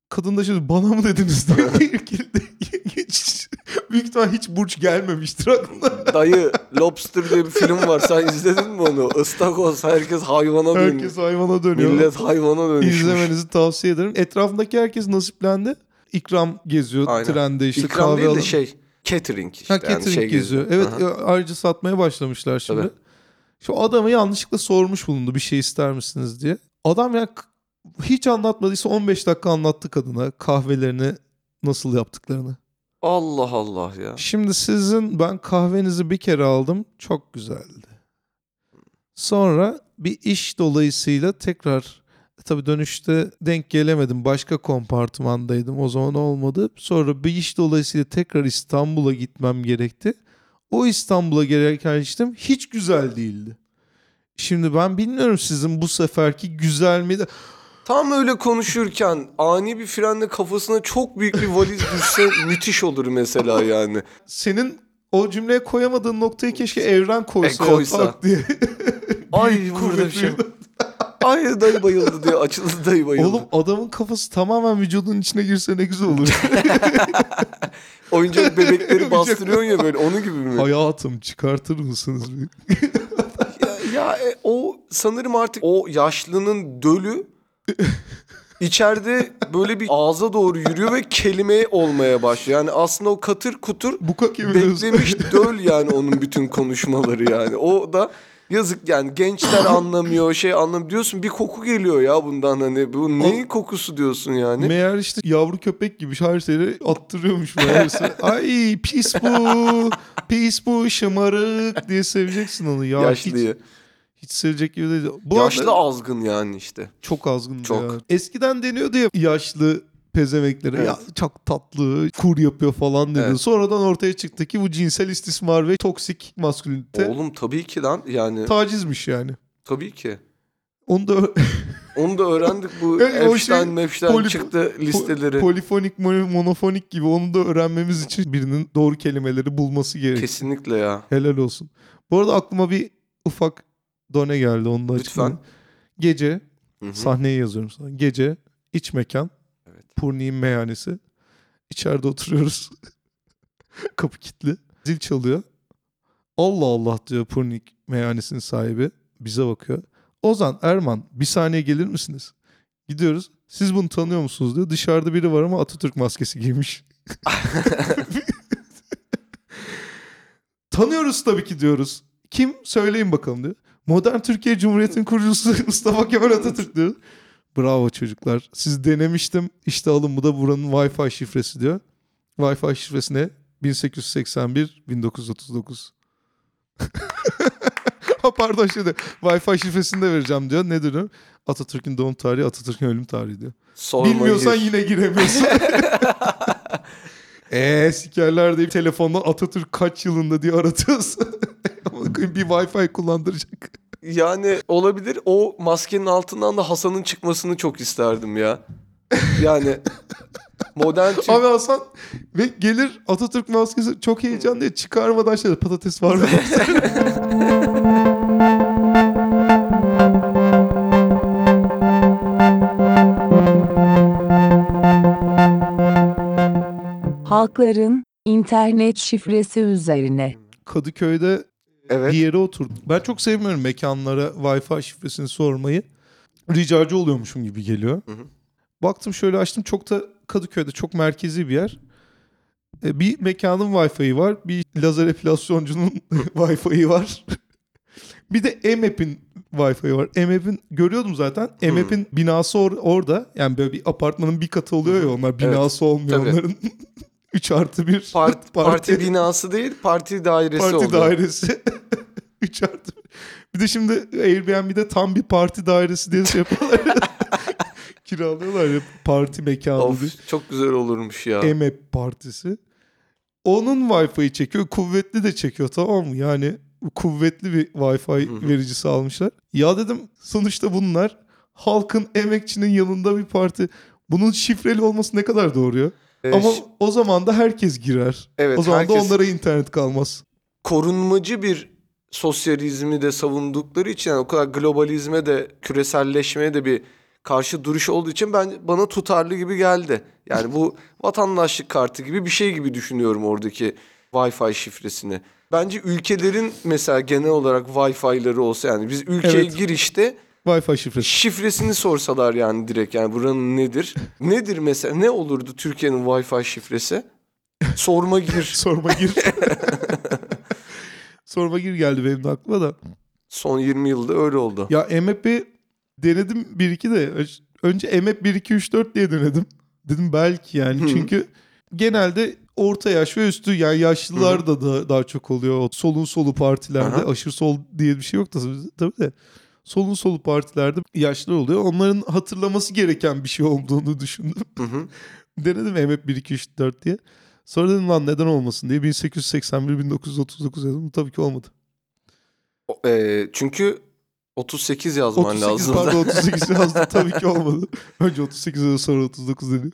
Kadın da şey bana mı dediniz diyor. Büyük ihtimal hiç burç gelmemiştir aklına. Dayı Lobster diye bir film var. Sen izledin mi onu? Istakoz. Herkes hayvana dönüyor. Herkes hayvana dönüyor. Millet hayvana dönüşmüş. İzlemenizi tavsiye ederim. Etrafındaki herkes nasiplendi. İkram geziyor Aynen. trende işte İkram kahve değil de şey. Catering işte. Ha, yani catering şey geziyor. geziyor. Evet Aha. e, ayrıca satmaya başlamışlar şimdi. Tabii. Şu adamı yanlışlıkla sormuş bulundu bir şey ister misiniz diye. Adam ya hiç anlatmadıysa 15 dakika anlattı kadına kahvelerini nasıl yaptıklarını. Allah Allah ya. Şimdi sizin ben kahvenizi bir kere aldım. Çok güzeldi. Sonra bir iş dolayısıyla tekrar tabii dönüşte denk gelemedim. Başka kompartmandaydım. O zaman olmadı. Sonra bir iş dolayısıyla tekrar İstanbul'a gitmem gerekti. O İstanbul'a gelirken hiç güzel değildi. Şimdi ben bilmiyorum sizin bu seferki güzel miydi? Tam öyle konuşurken ani bir frenle kafasına çok büyük bir valiz düşse müthiş olur mesela yani. Senin o cümleye koyamadığın noktayı keşke evren koysa. E, koysa. diye. Ay burada bir şey. Ay dayı bayıldı diye açıldı dayı bayıldı. Oğlum adamın kafası tamamen vücudun içine girse ne güzel olur. Oyuncak bebekleri bastırıyorsun ya böyle onu gibi mi? Hayatım çıkartır mısınız? Ya, ya, e, o sanırım artık o yaşlının dölü İçeride böyle bir ağza doğru yürüyor ve kelime olmaya başlıyor. Yani aslında o katır kutur gibi diyorsun. beklemiş döl yani onun bütün konuşmaları yani. O da yazık yani gençler anlamıyor şey anlamıyor diyorsun bir koku geliyor ya bundan hani bu neyin kokusu diyorsun yani. Meğer işte yavru köpek gibi her şeyi attırıyormuş meğerse. Ay pis bu, pis bu şımarık diye seveceksin onu. Ya Yaşlıyı. Hiç, hiç sevecek gibi değil. Bu Yaşlı arada azgın yani işte. çok azgın Çok. ya. Eskiden deniyordu ya yaşlı pezeveklere Evet. ya çok tatlı kur yapıyor falan dedi. Evet. Sonradan ortaya çıktı ki bu cinsel istismar ve toksik maskülinite Oğlum tabii ki lan yani tacizmiş yani. tabii ki. Onu da Onu da öğrendik bu o Epstein şey, Mepstein poli- çıktı listeleri. polifonik mono- monofonik gibi onu da öğrenmemiz için birinin doğru kelimeleri bulması gerekiyor. Kesinlikle ya. Helal olsun. Bu arada aklıma bir ufak done geldi onu da Lütfen. açıklayayım. Gece Hı hı. sahneyi yazıyorum sana. Gece iç mekan. Evet. Purni'nin meyhanesi. İçeride oturuyoruz. Kapı kilitli. Zil çalıyor. Allah Allah diyor Purnik meyhanesinin sahibi. Bize bakıyor. Ozan, Erman bir saniye gelir misiniz? Gidiyoruz. Siz bunu tanıyor musunuz diyor. Dışarıda biri var ama Atatürk maskesi giymiş. Tanıyoruz tabii ki diyoruz. Kim? Söyleyin bakalım diyor. Modern Türkiye Cumhuriyeti'nin kurucusu Mustafa Kemal Atatürk diyor. Bravo çocuklar. Siz denemiştim. İşte alın bu da buranın Wi-Fi şifresi diyor. Wi-Fi şifresi ne? 1881 1939. ha pardon şimdi Wi-Fi şifresini de vereceğim diyor. Nedir o? Atatürk'ün doğum tarihi, Atatürk'ün ölüm tarihi diyor. Sorma Bilmiyorsan yine giremiyorsun. Eee sikerler deyip telefondan Atatürk kaç yılında diye aratıyorsun. Amına koyayım, bir Wi-Fi kullandıracak. Yani olabilir. O maskenin altından da Hasan'ın çıkmasını çok isterdim ya. Yani modern Türk Abi Hasan ve gelir Atatürk maskesi çok heyecanlı diye çıkarmadan şey patates var mı? Halkların internet şifresi üzerine. Kadıköy'de evet. bir yere oturdum. Ben çok sevmiyorum mekanlara Wi-Fi şifresini sormayı. Ricacı oluyormuşum gibi geliyor. Hı hı. Baktım şöyle açtım çok da Kadıköy'de çok merkezi bir yer. E, Bir mekanın Wi-Fi'yi var. Bir lazer epilasyoncunun Wi-Fi'yi var. bir de EMAP'in Wi-Fi'yi var. EMAP'in görüyordum zaten. EMAP'in binası or- orada. Yani böyle bir apartmanın bir katı oluyor ya onlar. Binası olmuyor tabii. onların. 3 artı 1 Part- parti binası değil, parti dairesi Parti oluyor. dairesi. 3 artı. Bir de şimdi Airbnb'de tam bir parti dairesi diye şey yapıyorlar. Kiralıyorlar ya parti mekanı diye. Of, çok güzel olurmuş ya. EMEP partisi. Onun Wi-Fi'yi çekiyor. Kuvvetli de çekiyor tamam mı? Yani kuvvetli bir Wi-Fi vericisi almışlar. Ya dedim sonuçta bunlar halkın emekçinin yanında bir parti. Bunun şifreli olması ne kadar doğru ya? Ee, Ama ş- o zaman da herkes girer. evet, o zaman da herkes- onlara internet kalmaz. korunmacı bir sosyalizmi de savundukları için yani o kadar globalizme de küreselleşmeye de bir karşı duruş olduğu için ben bana tutarlı gibi geldi. Yani bu vatandaşlık kartı gibi bir şey gibi düşünüyorum oradaki Wi-Fi şifresini. Bence ülkelerin mesela genel olarak Wi-Fi'ları olsa yani biz ülkeye Evet. girişte Wi-Fi şifresi. şifresini sorsalar yani direkt yani buranın nedir? Nedir mesela ne olurdu Türkiye'nin Wi-Fi şifresi? Sorma gir. Sorma gir. Sorma gir geldi benim de aklıma da. Son 20 yılda öyle oldu. Ya MF'i denedim 1-2 de. Önce MF 1-2-3-4 diye denedim. Dedim belki yani. Hı. Çünkü genelde orta yaş ve üstü yani yaşlılar da, da daha çok oluyor. Solun solu partilerde. Aha. Aşırı sol diye bir şey yok da tabii de. Solun solu partilerde yaşlılar oluyor. Onların hatırlaması gereken bir şey olduğunu düşündüm. Hı hı. Denedim MF 1-2-3-4 diye. Sonra dedim lan neden olmasın diye 1881-1939 yazdım. Tabii ki olmadı. O- e, çünkü 38 yazman 38 lazım. pardon 38 yazdım tabii ki olmadı. Önce 38 yazıyor sonra 39 dedi.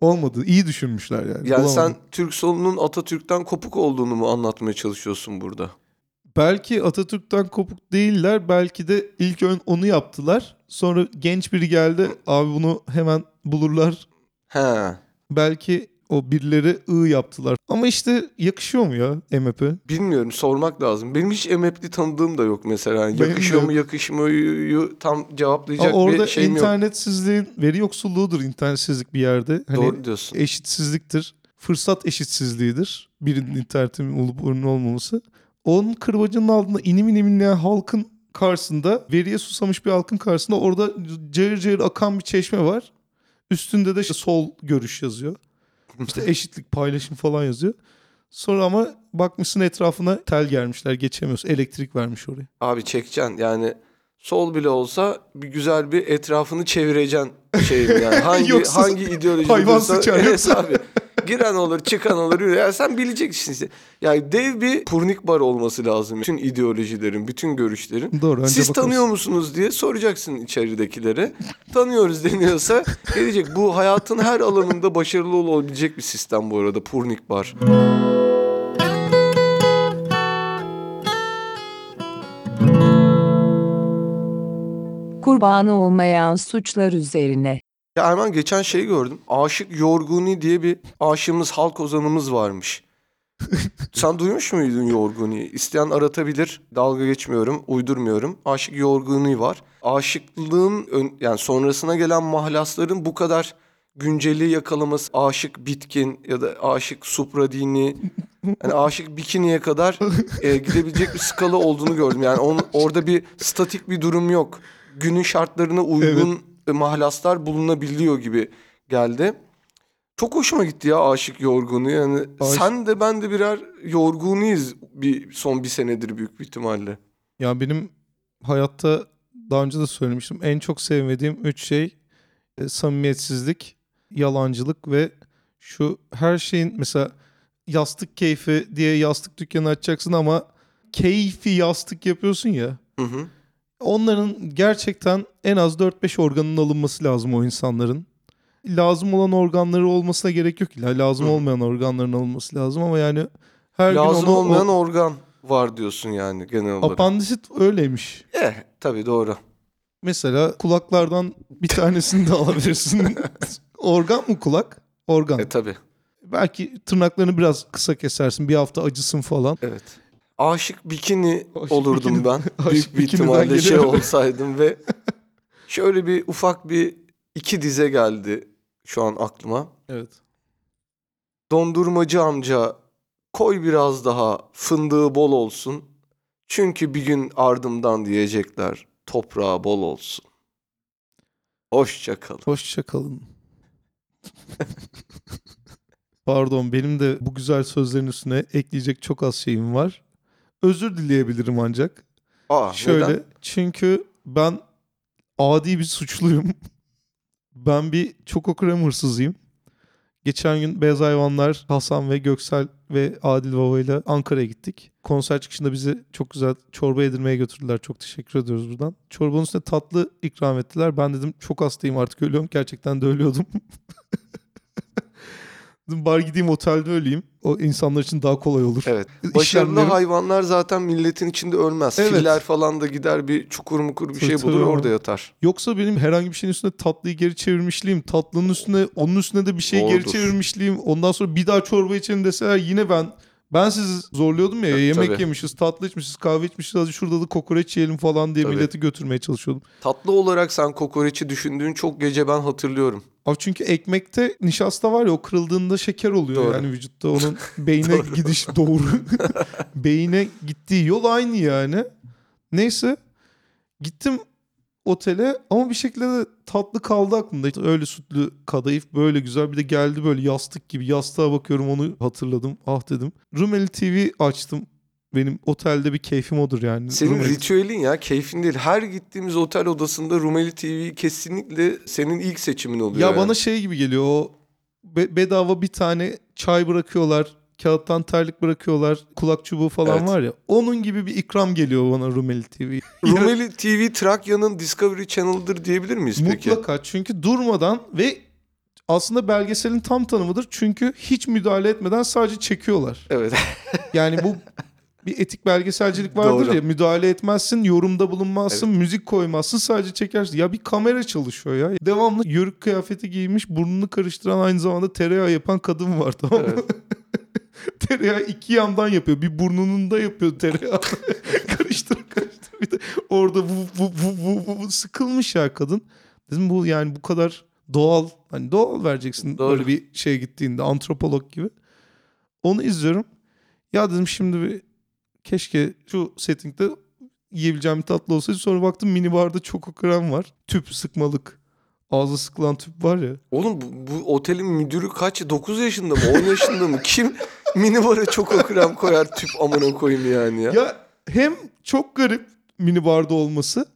Olmadı. İyi düşünmüşler yani. Yani Bulamadım. sen Türk solunun Atatürk'ten kopuk olduğunu mu anlatmaya çalışıyorsun burada? Belki Atatürk'ten kopuk değiller. Belki de ilk ön onu yaptılar. Sonra genç biri geldi. Abi bunu hemen bulurlar. He. Belki O birileri ı yaptılar. Ama işte yakışıyor mu ya MHP? Bilmiyorum sormak lazım. Benim hiç emekli tanıdığım da yok mesela. Benim yakışıyor de mu yok. yakışmıyor tam cevaplayacak Aa, orada bir şeyim yok. internetsizliğin, veri yoksulluğudur internetsizlik bir yerde. Hani Doğru diyorsun. eşitsizliktir. Fırsat eşitsizliğidir. Birinin internetin olup onun olmaması. Onun kırbacının altında inim inim inleyen halkın karşısında, veriye susamış bir halkın karşısında orada cayır cayır akan bir çeşme var. Üstünde de işte sol görüş yazıyor. İşte eşitlik, paylaşım falan yazıyor. Sonra ama bakmışsın etrafına tel germişler geçemiyorsun. Elektrik vermiş oraya. Abi çekeceksin yani sol bile olsa bir güzel bir etrafını çevireceksin şeyin yani. Hangi Yoksa hangi ideoloji hayvan olursa- sıçar Evet yoksa. abi. Giren olur, çıkan olur. Yani sen bileceksin işte. Yani dev bir purnik bar olması lazım. Bütün ideolojilerin, bütün görüşlerin. Doğru. önce Siz bakarız. tanıyor musunuz diye soracaksın içeridekilere. Tanıyoruz deniyorsa gelecek. Bu hayatın her alanında başarılı olabilecek bir sistem bu arada Purnik Bar. Kurbanı olmayan suçlar üzerine. Ya Erman geçen şey gördüm. Aşık Yorguni diye bir aşığımız halk ozanımız varmış. Sen duymuş muydun Yorguni'yi? İsteyen aratabilir. Dalga geçmiyorum, uydurmuyorum. Aşık Yorguni var. Aşıklığın ön- yani sonrasına gelen mahlasların bu kadar günceli yakalaması, aşık bitkin ya da aşık supradini, yani aşık bikiniye kadar e, gidebilecek bir skala olduğunu gördüm. Yani onun, orada bir statik bir durum yok. Günün şartlarına uygun e, mahlaslar bulunabiliyor gibi geldi. Çok hoşuma gitti ya Aşık Yorgun'u. Yani Aşık- sen de ben de birer yorgunuyuz bir son bir senedir büyük bir ihtimalle. Ya benim hayatta daha önce de söylemiştim. En çok sevmediğim üç şey e, samimiyetsizlik, yalancılık ve şu her şeyin mesela yastık keyfi diye yastık dükkanı açacaksın ama keyfi yastık yapıyorsun ya. Hı hı. Onların gerçekten en az 4-5 organın alınması lazım o insanların. Lazım olan organları olmasına gerek yok. lazım Hı. olmayan organların alınması lazım ama yani her Lazım gün onu, olmayan o, organ var diyorsun yani genel olarak. apandisit öyleymiş. Eh tabii doğru. Mesela kulaklardan bir tanesini de alabilirsin. Organ mı kulak? Organ. E tabii. Belki tırnaklarını biraz kısa kesersin. Bir hafta acısın falan. Evet. Aşık bikini Aşık olurdum bikini- ben. Büyük bir ihtimalle şey olsaydım ve şöyle bir ufak bir iki dize geldi şu an aklıma. Evet. Dondurmacı amca koy biraz daha fındığı bol olsun. Çünkü bir gün ardımdan diyecekler toprağı bol olsun. Hoşça kalın. Hoşça kalın. Pardon benim de bu güzel sözlerin üstüne ekleyecek çok az şeyim var. Özür dileyebilirim ancak. Aa, Şöyle neden? çünkü ben adi bir suçluyum. Ben bir Çokokram hırsızıyım. Geçen gün Beyaz Hayvanlar, Hasan ve Göksel ve Adil Baba ile Ankara'ya gittik. Konser çıkışında bizi çok güzel çorba yedirmeye götürdüler. Çok teşekkür ediyoruz buradan. Çorbanın üstüne tatlı ikram ettiler. Ben dedim çok hastayım artık ölüyorum. Gerçekten de ölüyordum. Bari gideyim otelde öleyim. O insanlar için daha kolay olur. Evet. Başarılı İşlemlerim- hayvanlar zaten milletin içinde ölmez. Evet. Filler falan da gider bir çukur mukur bir Tabii, şey tabii bulur ama- orada yatar. Yoksa benim herhangi bir şeyin üstüne tatlıyı geri çevirmişliğim, tatlının üstüne onun üstüne de bir şey geri çevirmişliğim. Ondan sonra bir daha çorba içelim deseler yine ben ben sizi zorluyordum ya. yemek tabii. yemişiz, tatlı içmişiz, kahve içmişiz. Hadi şurada da kokoreç yiyelim falan diye Tabii. milleti götürmeye çalışıyordum. Tatlı olarak sen kokoreçi düşündüğün çok gece ben hatırlıyorum. Abi çünkü ekmekte nişasta var ya o kırıldığında şeker oluyor Doğru. yani vücutta onun beyne gidiş doğru. beyne gittiği yol aynı yani. Neyse gittim otele ama bir şekilde de tatlı kaldı aklımda. İşte öyle sütlü kadayıf böyle güzel bir de geldi böyle yastık gibi yastığa bakıyorum onu hatırladım. Ah dedim. Rumeli TV açtım. Benim otelde bir keyfim odur yani. Senin Rumeli- ritüelin ya keyfin değil. Her gittiğimiz otel odasında Rumeli TV kesinlikle senin ilk seçimin oluyor. Ya yani. bana şey gibi geliyor o be- bedava bir tane çay bırakıyorlar. Kağıttan terlik bırakıyorlar. Kulak çubuğu falan Evet. var ya. Onun gibi bir ikram geliyor bana Rumeli TV. Rumeli TV Trakya'nın Discovery Channel'dır diyebilir miyiz peki? Mutlaka çünkü durmadan ve aslında belgeselin tam tanımıdır. Çünkü hiç müdahale etmeden sadece çekiyorlar. Evet. Yani bu bir etik belgeselcilik vardır Doğru. ya müdahale etmezsin, yorumda bulunmazsın, müzik koymazsın sadece çekersin. Ya bir kamera çalışıyor ya. Devamlı yörük kıyafeti giymiş burnunu karıştıran aynı zamanda tereyağı yapan kadın var tamam mı? Evet. tereyağı iki yandan yapıyor. Bir burnunun da yapıyor tereyağı. karıştır karıştır. Bir de orada vu, vu, vu, vu, vu, sıkılmış ya kadın. Dedim bu yani bu kadar doğal. Hani doğal vereceksin Doğru. böyle bir şey gittiğinde antropolog gibi. Onu izliyorum. Ya dedim şimdi bir keşke şu settingde yiyebileceğim bir tatlı olsaydı. Sonra baktım mini barda çoko krem var. Tüp sıkmalık. Ağza sıkılan tüp var ya. Oğlum bu, bu otelin müdürü kaç? 9 yaşında mı? 10 yaşında mı? Kim minibara çoko krem koyar tüp amına koyayım yani ya. Ya hem çok garip mini barda olması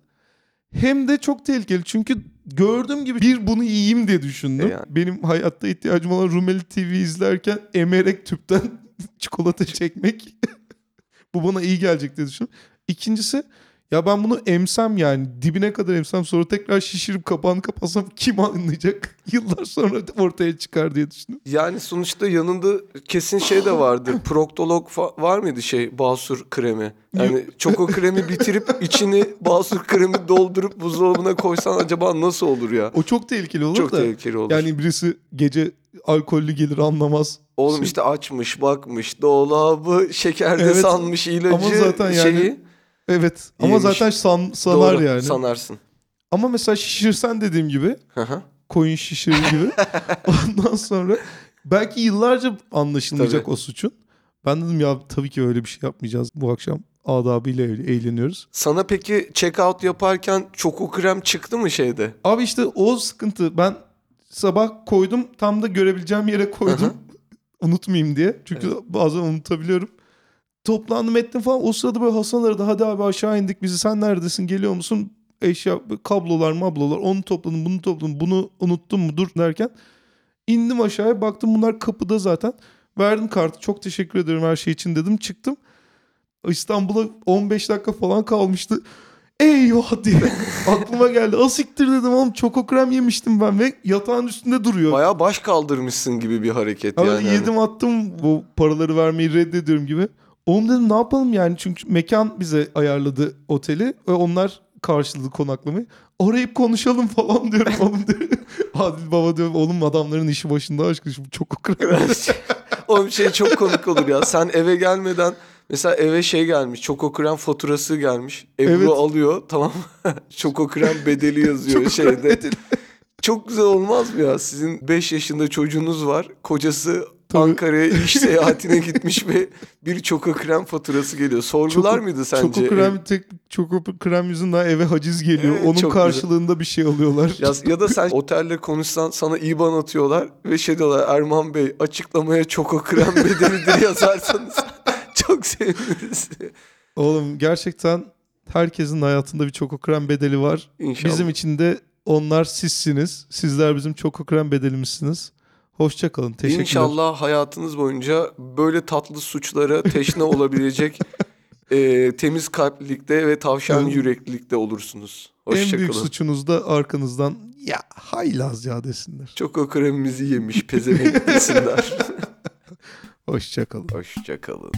hem de çok tehlikeli. Çünkü gördüğüm gibi bir bunu yiyeyim diye düşündüm. E yani. Benim hayatta ihtiyacım olan Rumeli TV izlerken emerek tüpten çikolata çekmek. Bu bana iyi gelecek diye düşündüm. İkincisi ya ben bunu emsem yani dibine kadar emsem sonra tekrar şişirip kapağını kapatsam kim anlayacak? Yıllar sonra ortaya çıkar diye düşündüm. Yani sonuçta yanında kesin şey de vardır. Proktolog var mıydı şey basur kremi? Yani çoko kremi bitirip içini basur kremi doldurup buzdolabına koysan acaba nasıl olur ya? O çok tehlikeli olur Çok da. tehlikeli olur. Yani birisi gece alkollü gelir anlamaz. Oğlum Şey- işte açmış bakmış dolabı şekerde Evet, sanmış ilacı ama zaten yani şeyi. Evet ama zaten san, sanar Doğru, yani. Sanarsın. Ama mesela şişirsen dediğim gibi Hı hı. koyun şişirir gibi ondan sonra belki yıllarca anlaşılmayacak Tabii. o suçun. Ben dedim ya tabii ki öyle bir şey yapmayacağız bu akşam adabıyla eğ- eğleniyoruz. Sana peki check out yaparken çoko krem çıktı mı şeyde? Abi işte o sıkıntı ben sabah koydum tam da görebileceğim yere koydum. Unutmayayım diye. Çünkü bazen unutabiliyorum. Toplandım ettim falan. O sırada böyle Hasan aradı. Hadi abi aşağı indik bizi. Sen neredesin? Geliyor musun? Eşya, kablolar, mablolar. Onu topladım, bunu topladım. Bunu unuttum mu? Dur derken. indim aşağıya. Baktım bunlar kapıda zaten. Verdim kartı. Çok teşekkür ederim her şey için dedim. Çıktım. İstanbul'a 15 dakika falan kalmıştı. Eyvah diye aklıma geldi. Asiktir dedim oğlum çoko krem yemiştim ben ve yatağın üstünde duruyor. Bayağı baş kaldırmışsın gibi bir hareket Ama yani. yedim attım bu paraları vermeyi reddediyorum gibi. Oğlum dedim ne yapalım yani çünkü mekan bize ayarladı oteli ve onlar karşıladı konaklamayı. Arayıp konuşalım falan diyorum oğlum diyor. Adil baba diyor oğlum adamların işi başında aşkım şimdi çok krem. Oğlum şey çok komik olur ya. Sen eve gelmeden mesela eve şey gelmiş. Çoko krem faturası gelmiş. Ebru Evet. alıyor tamam mı? Çoko krem bedeli yazıyor Çok şeyde. bedeli. Çok güzel olmaz mı ya? Sizin 5 yaşında çocuğunuz var. Kocası. Ankara'ya iş seyahatine gitmiş ve bir çoko krem faturası geliyor. Sorgular Çoko- mıydı sence? Çoko krem tek çoko krem yüzünden eve haciz geliyor. Evet, Onun karşılığında bir şey alıyorlar. Ya, ya da sen otelle konuşsan sana IBAN atıyorlar ve şey diyorlar Erman Bey açıklamaya çoko krem bedelidir yazarsanız çok seviniriz. Oğlum gerçekten herkesin hayatında bir çoko krem bedeli var. İnşallah. Bizim için de onlar sizsiniz. Sizler bizim çoko krem bedelimizsiniz. Hoşça kalın. Teşekkürler. İnşallah hayatınız boyunca böyle tatlı suçlara teşne olabilecek e, temiz kalplilikte ve tavşan Evet. yüreklilikte olursunuz. En büyük Hoşçakalın. suçunuz da arkanızdan ya haylaz ya desinler. Çoko kremimizi yemiş pezevenk desinler. Hoşça kalın. Hoşçakalın.